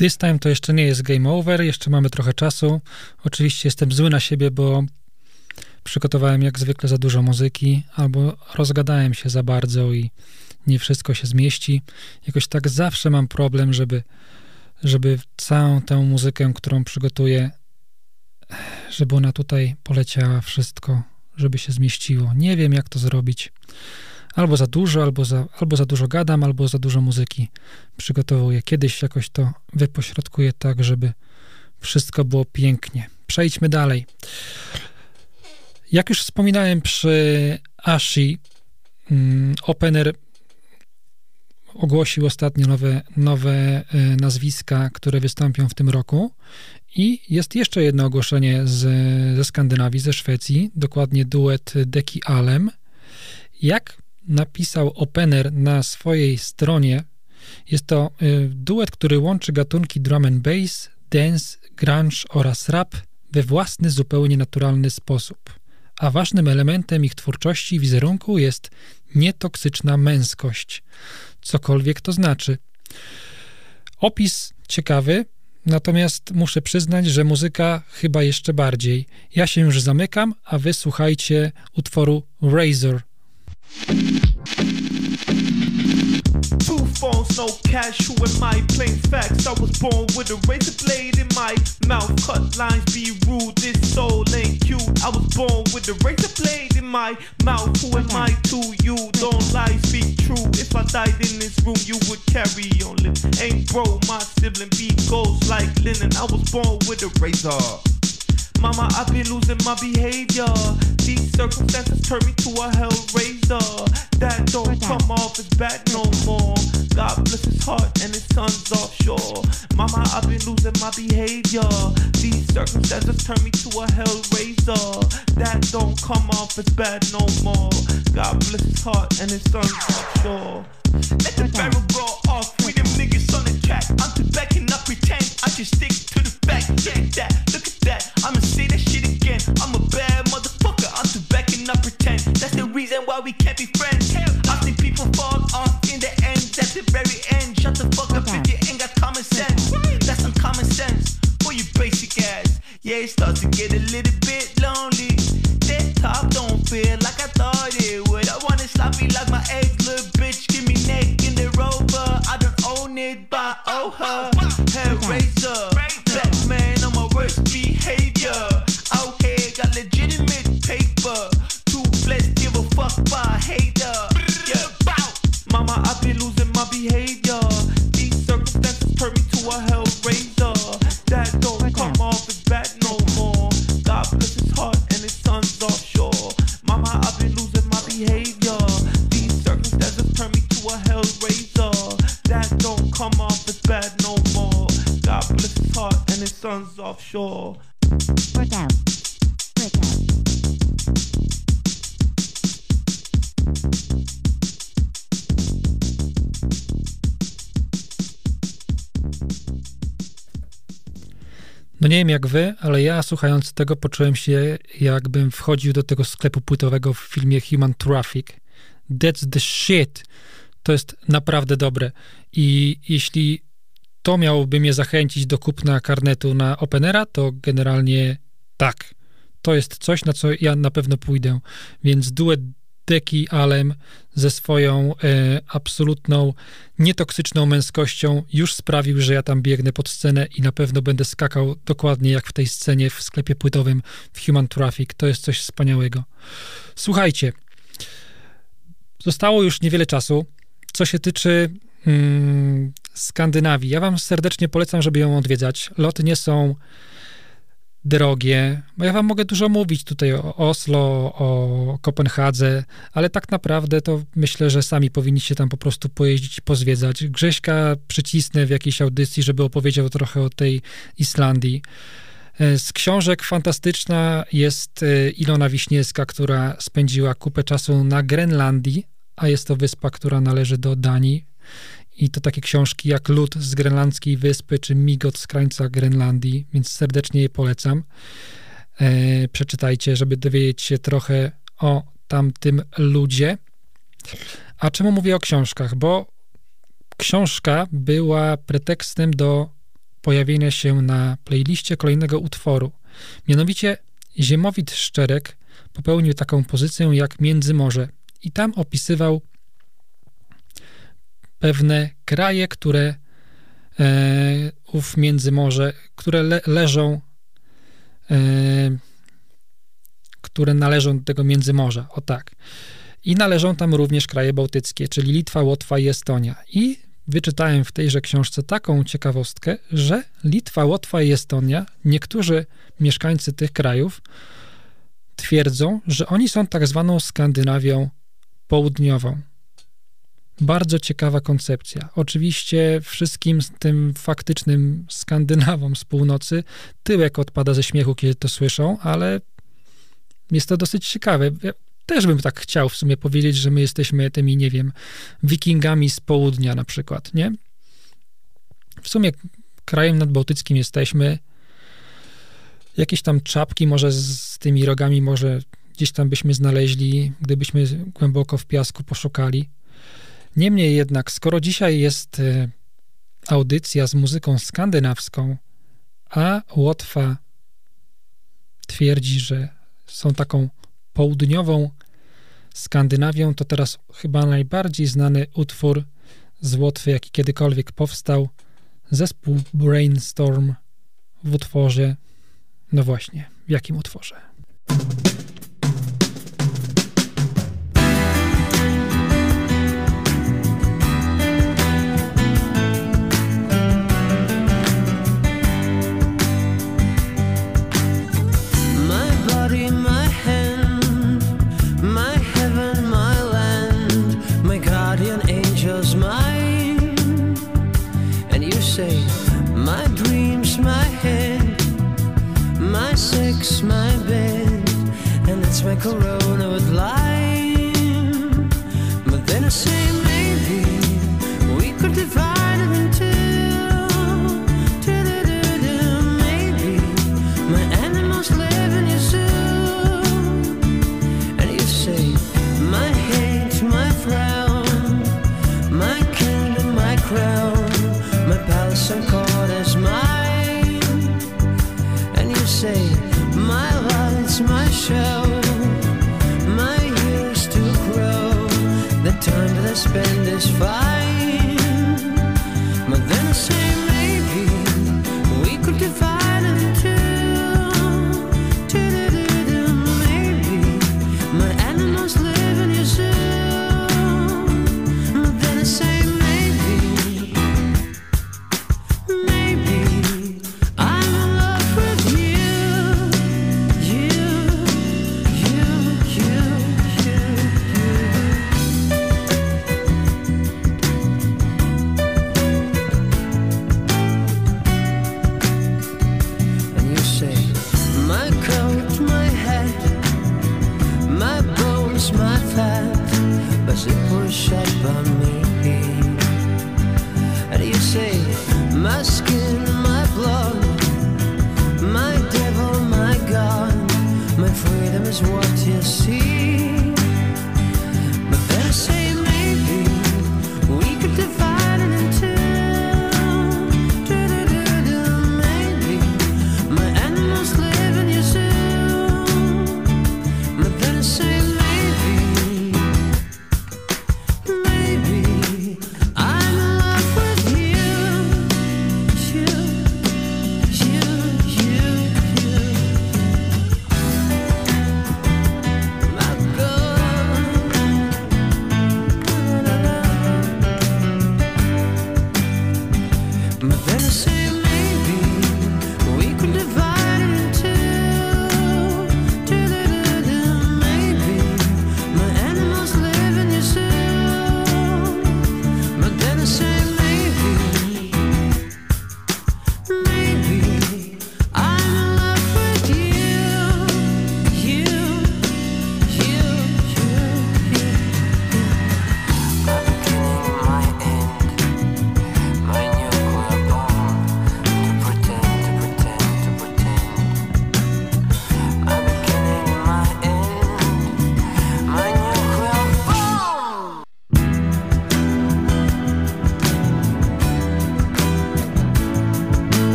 [SPEAKER 11] This time
[SPEAKER 12] to
[SPEAKER 2] jeszcze nie jest game over, jeszcze mamy trochę czasu. Oczywiście jestem zły na siebie, bo przygotowałem jak zwykle za dużo muzyki, albo rozgadałem się za bardzo i nie wszystko się zmieści. Jakoś tak zawsze mam problem, żeby, żeby całą tę muzykę, którą przygotuję, żeby ona tutaj poleciała wszystko, żeby się zmieściło. Nie wiem, jak to zrobić. Albo za dużo, albo za, albo za dużo gadam, albo za dużo muzyki przygotowuję. Kiedyś jakoś to wypośrodkuję tak, żeby wszystko było pięknie. Przejdźmy dalej. Jak już wspominałem przy Ashi, mm, Opener ogłosił ostatnio nowe, nowe e, nazwiska, które wystąpią w tym roku. I jest jeszcze jedno ogłoszenie z, ze Skandynawii, ze Szwecji, dokładnie duet Deki Alem. Jak napisał Opener na swojej stronie, jest to y, duet, który łączy gatunki drum and bass, dance, grunge oraz rap we własny, zupełnie naturalny sposób. A ważnym elementem ich twórczości i wizerunku jest nietoksyczna męskość, cokolwiek to znaczy. Opis ciekawy, natomiast muszę przyznać, że muzyka chyba jeszcze bardziej. Ja się już zamykam, a wy słuchajcie utworu Razor.
[SPEAKER 13] Two phones, no cash, who am I? Plain facts, I was born with a razor blade in my mouth. Cut lines, be rude, this soul ain't cute. I was born with a razor blade in my mouth. Who am I to you? Don't lie, speak true. If I died in this room, you would carry on. Ain't bro, my sibling be goes like linen. I was born with a razor. Mama, I've been losing my behavior. These circumstances turn me to a hellraiser. That don't come off as bad no more. God bless his heart and his son's offshore. Mama, I've been losing my behavior. These circumstances turn me to a hellraiser. That don't come off as bad no more. God bless his heart and his son's offshore. Let the barrel go off with them niggas on the track. I'm too back and not pretend. I just stick to the fact. Look that. I'ma say that shit again. I'm a bad motherfucker. I'm too back and not pretend. That's the reason why we can't be friends. I've seen people fall off in the end. That's the very end. Shut the fuck up if you ain't got common sense. That's some common sense for you basic ass. Yeah, it starts to get a little bit lonely. That top don't feel like I thought it would. I wanna slap me like my ex, little bitch. Give me neck in the rover. I don't own it, but I owe her. Hair razor, son's offshore.
[SPEAKER 14] Work out. Work out.
[SPEAKER 2] No nie wiem jak wy, ale ja słuchając tego poczułem się jakbym wchodził do tego sklepu płytowego w filmie Human Traffic. That's the shit. To jest naprawdę dobre. I jeśli to miałoby mnie zachęcić do kupna karnetu na Openera, to generalnie tak. To jest coś, na co ja na pewno pójdę. Więc duet Deki Alem ze swoją e, absolutną, nietoksyczną męskością już sprawił, że ja tam biegnę pod scenę i na pewno będę skakał dokładnie jak w tej scenie w sklepie płytowym w Human Traffic. To jest coś wspaniałego. Słuchajcie, zostało już niewiele czasu. Co się tyczy mm, Skandynawii, ja wam serdecznie polecam, żeby ją odwiedzać. Loty nie są drogie. Ja wam mogę dużo mówić tutaj o Oslo, o Kopenhadze, ale tak naprawdę to myślę, że sami powinniście tam po prostu pojeździć i pozwiedzać. Grześka przycisnę w jakiejś audycji, żeby opowiedział trochę o tej Islandii. E, Z książek fantastyczna jest e, Ilona Wiśniewska, która spędziła kupę czasu na Grenlandii, a jest to wyspa, która należy do Danii. I to takie książki jak Lud z grenlandzkiej wyspy, czy Migot z krańca Grenlandii, więc serdecznie je polecam. e, przeczytajcie, żeby dowiedzieć się trochę o tamtym ludzie. A czemu mówię o książkach? Bo książka była pretekstem do pojawienia się na playliście kolejnego utworu. Mianowicie Ziemowit Szczerek popełnił taką pozycję jak Międzymorze i tam opisywał pewne kraje, które e, ów Międzymorze, które le, leżą e, które należą do tego Międzymorza, o tak. I należą tam również kraje bałtyckie, czyli Litwa, Łotwa i Estonia. I wyczytałem w tejże książce taką ciekawostkę, że Litwa, Łotwa i Estonia, niektórzy mieszkańcy tych krajów twierdzą, że oni są tak zwaną Skandynawią południową. Bardzo ciekawa koncepcja. Oczywiście wszystkim tym faktycznym Skandynawom z północy tyłek odpada ze śmiechu, kiedy to słyszą, ale jest to dosyć ciekawe. Ja też bym tak chciał w sumie powiedzieć, że my jesteśmy tymi, nie wiem, wikingami z południa na przykład, nie? W sumie krajem nadbałtyckim jesteśmy. Jakieś tam czapki może z tymi rogami może gdzieś tam byśmy znaleźli, gdybyśmy głęboko w piasku poszukali. Niemniej jednak, skoro dzisiaj jest e, audycja z muzyką skandynawską, a Łotwa twierdzi, że są taką południową Skandynawią, to teraz chyba najbardziej znany utwór z Łotwy, jaki kiedykolwiek powstał, zespół Brainstorm w utworze, no właśnie, w jakim utworze?
[SPEAKER 11] My my bed, and it's my corona with lime. spend this fine. Is what you see.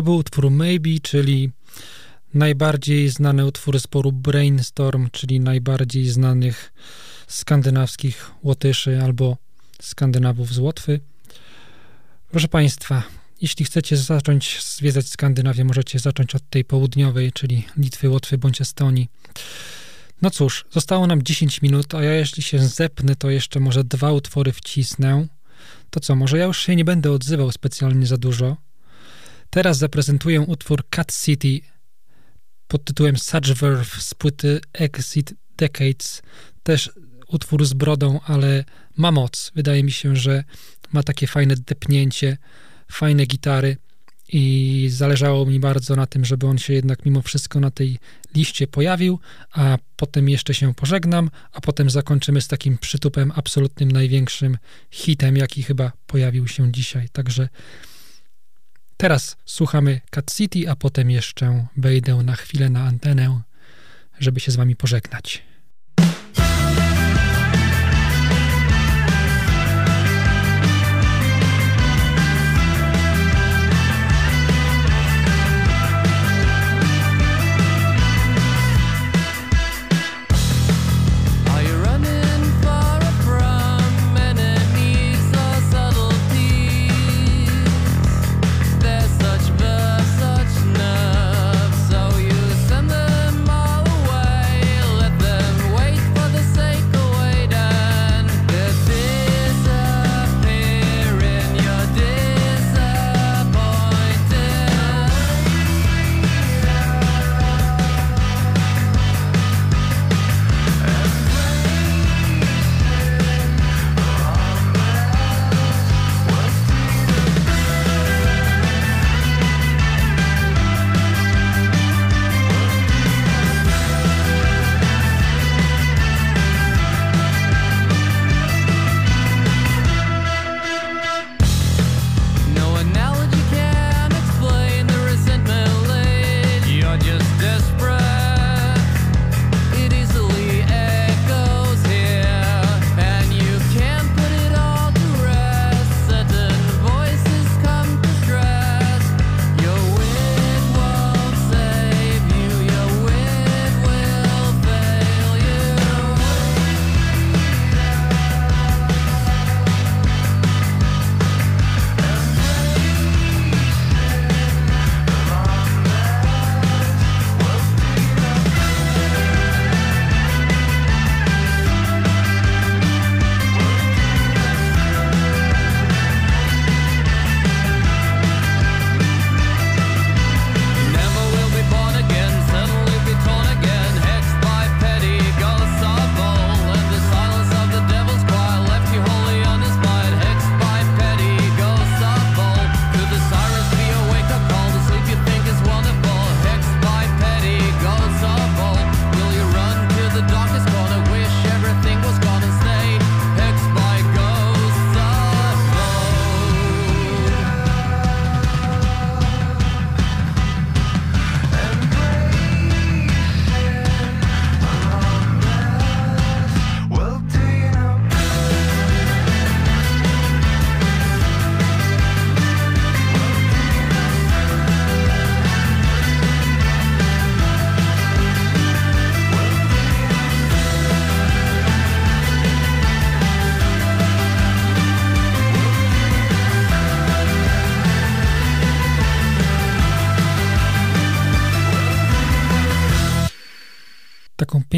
[SPEAKER 2] To był utwór Maybe, czyli najbardziej znany utwór zboru Brainstorm, czyli najbardziej znanych skandynawskich Łotyszy albo Skandynawów z Łotwy. Proszę Państwa, jeśli chcecie zacząć zwiedzać Skandynawię, możecie zacząć od tej południowej, czyli Litwy, Łotwy bądź Estonii. No cóż, zostało nam 10 minut, a ja jeśli się zepnę, to jeszcze może dwa utwory wcisnę. To co, może ja już się nie będę odzywał specjalnie za dużo. Teraz zaprezentuję utwór Cat City pod tytułem Such Verve z płyty Exit Decades. Też utwór z brodą, ale ma moc. Wydaje mi się, że ma takie fajne depnięcie, fajne gitary i zależało mi bardzo na tym, żeby on się jednak mimo wszystko na tej liście pojawił, a potem jeszcze się pożegnam, a potem zakończymy z takim przytupem absolutnym największym hitem, jaki chyba pojawił się dzisiaj. Także teraz słuchamy Cat City, a potem jeszcze wejdę na chwilę na antenę, żeby się z wami pożegnać.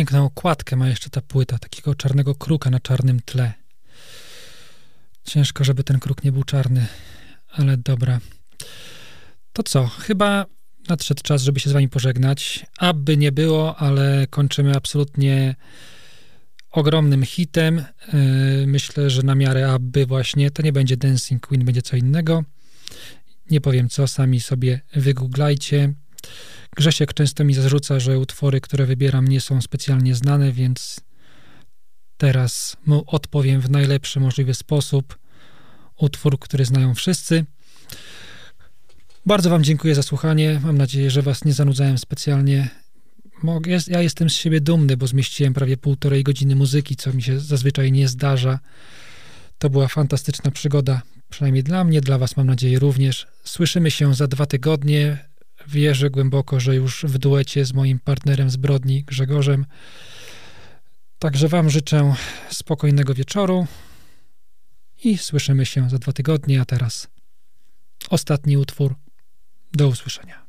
[SPEAKER 2] Piękną okładkę ma jeszcze ta płyta, takiego czarnego kruka na czarnym tle. Ciężko, żeby ten kruk nie był czarny, ale dobra. To co? Chyba nadszedł czas, żeby się z wami pożegnać. Aby nie było, ale kończymy absolutnie ogromnym hitem. Yy, myślę, że na miarę aby właśnie to nie będzie Dancing Queen, będzie co innego. Nie powiem co, sami sobie wygooglajcie. Grzesiek często mi zarzuca, że utwory, które wybieram, nie są specjalnie znane, więc teraz mu odpowiem w najlepszy możliwy sposób. Utwór, który znają wszyscy. Bardzo Wam dziękuję za słuchanie. Mam nadzieję, że Was nie zanudzałem specjalnie. Ja jestem z siebie dumny, bo zmieściłem prawie półtorej godziny muzyki, co mi się zazwyczaj nie zdarza.
[SPEAKER 12] To była fantastyczna przygoda, przynajmniej dla mnie, dla Was mam nadzieję również. Słyszymy się za dwa tygodnie wierzę głęboko, że już w duecie z moim partnerem zbrodni Grzegorzem. Także Wam życzę spokojnego wieczoru i słyszymy się za dwa tygodnie, a teraz ostatni utwór. Do usłyszenia.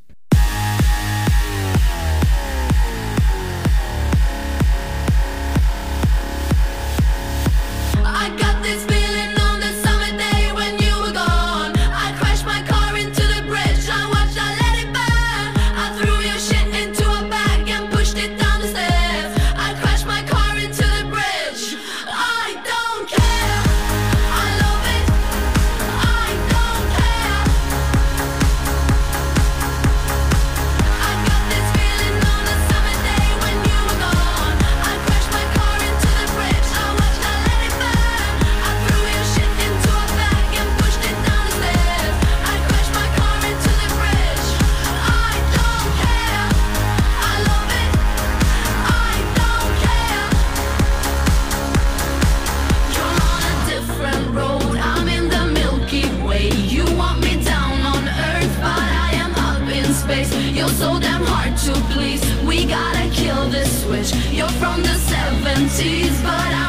[SPEAKER 15] language. You're from the 70s, but I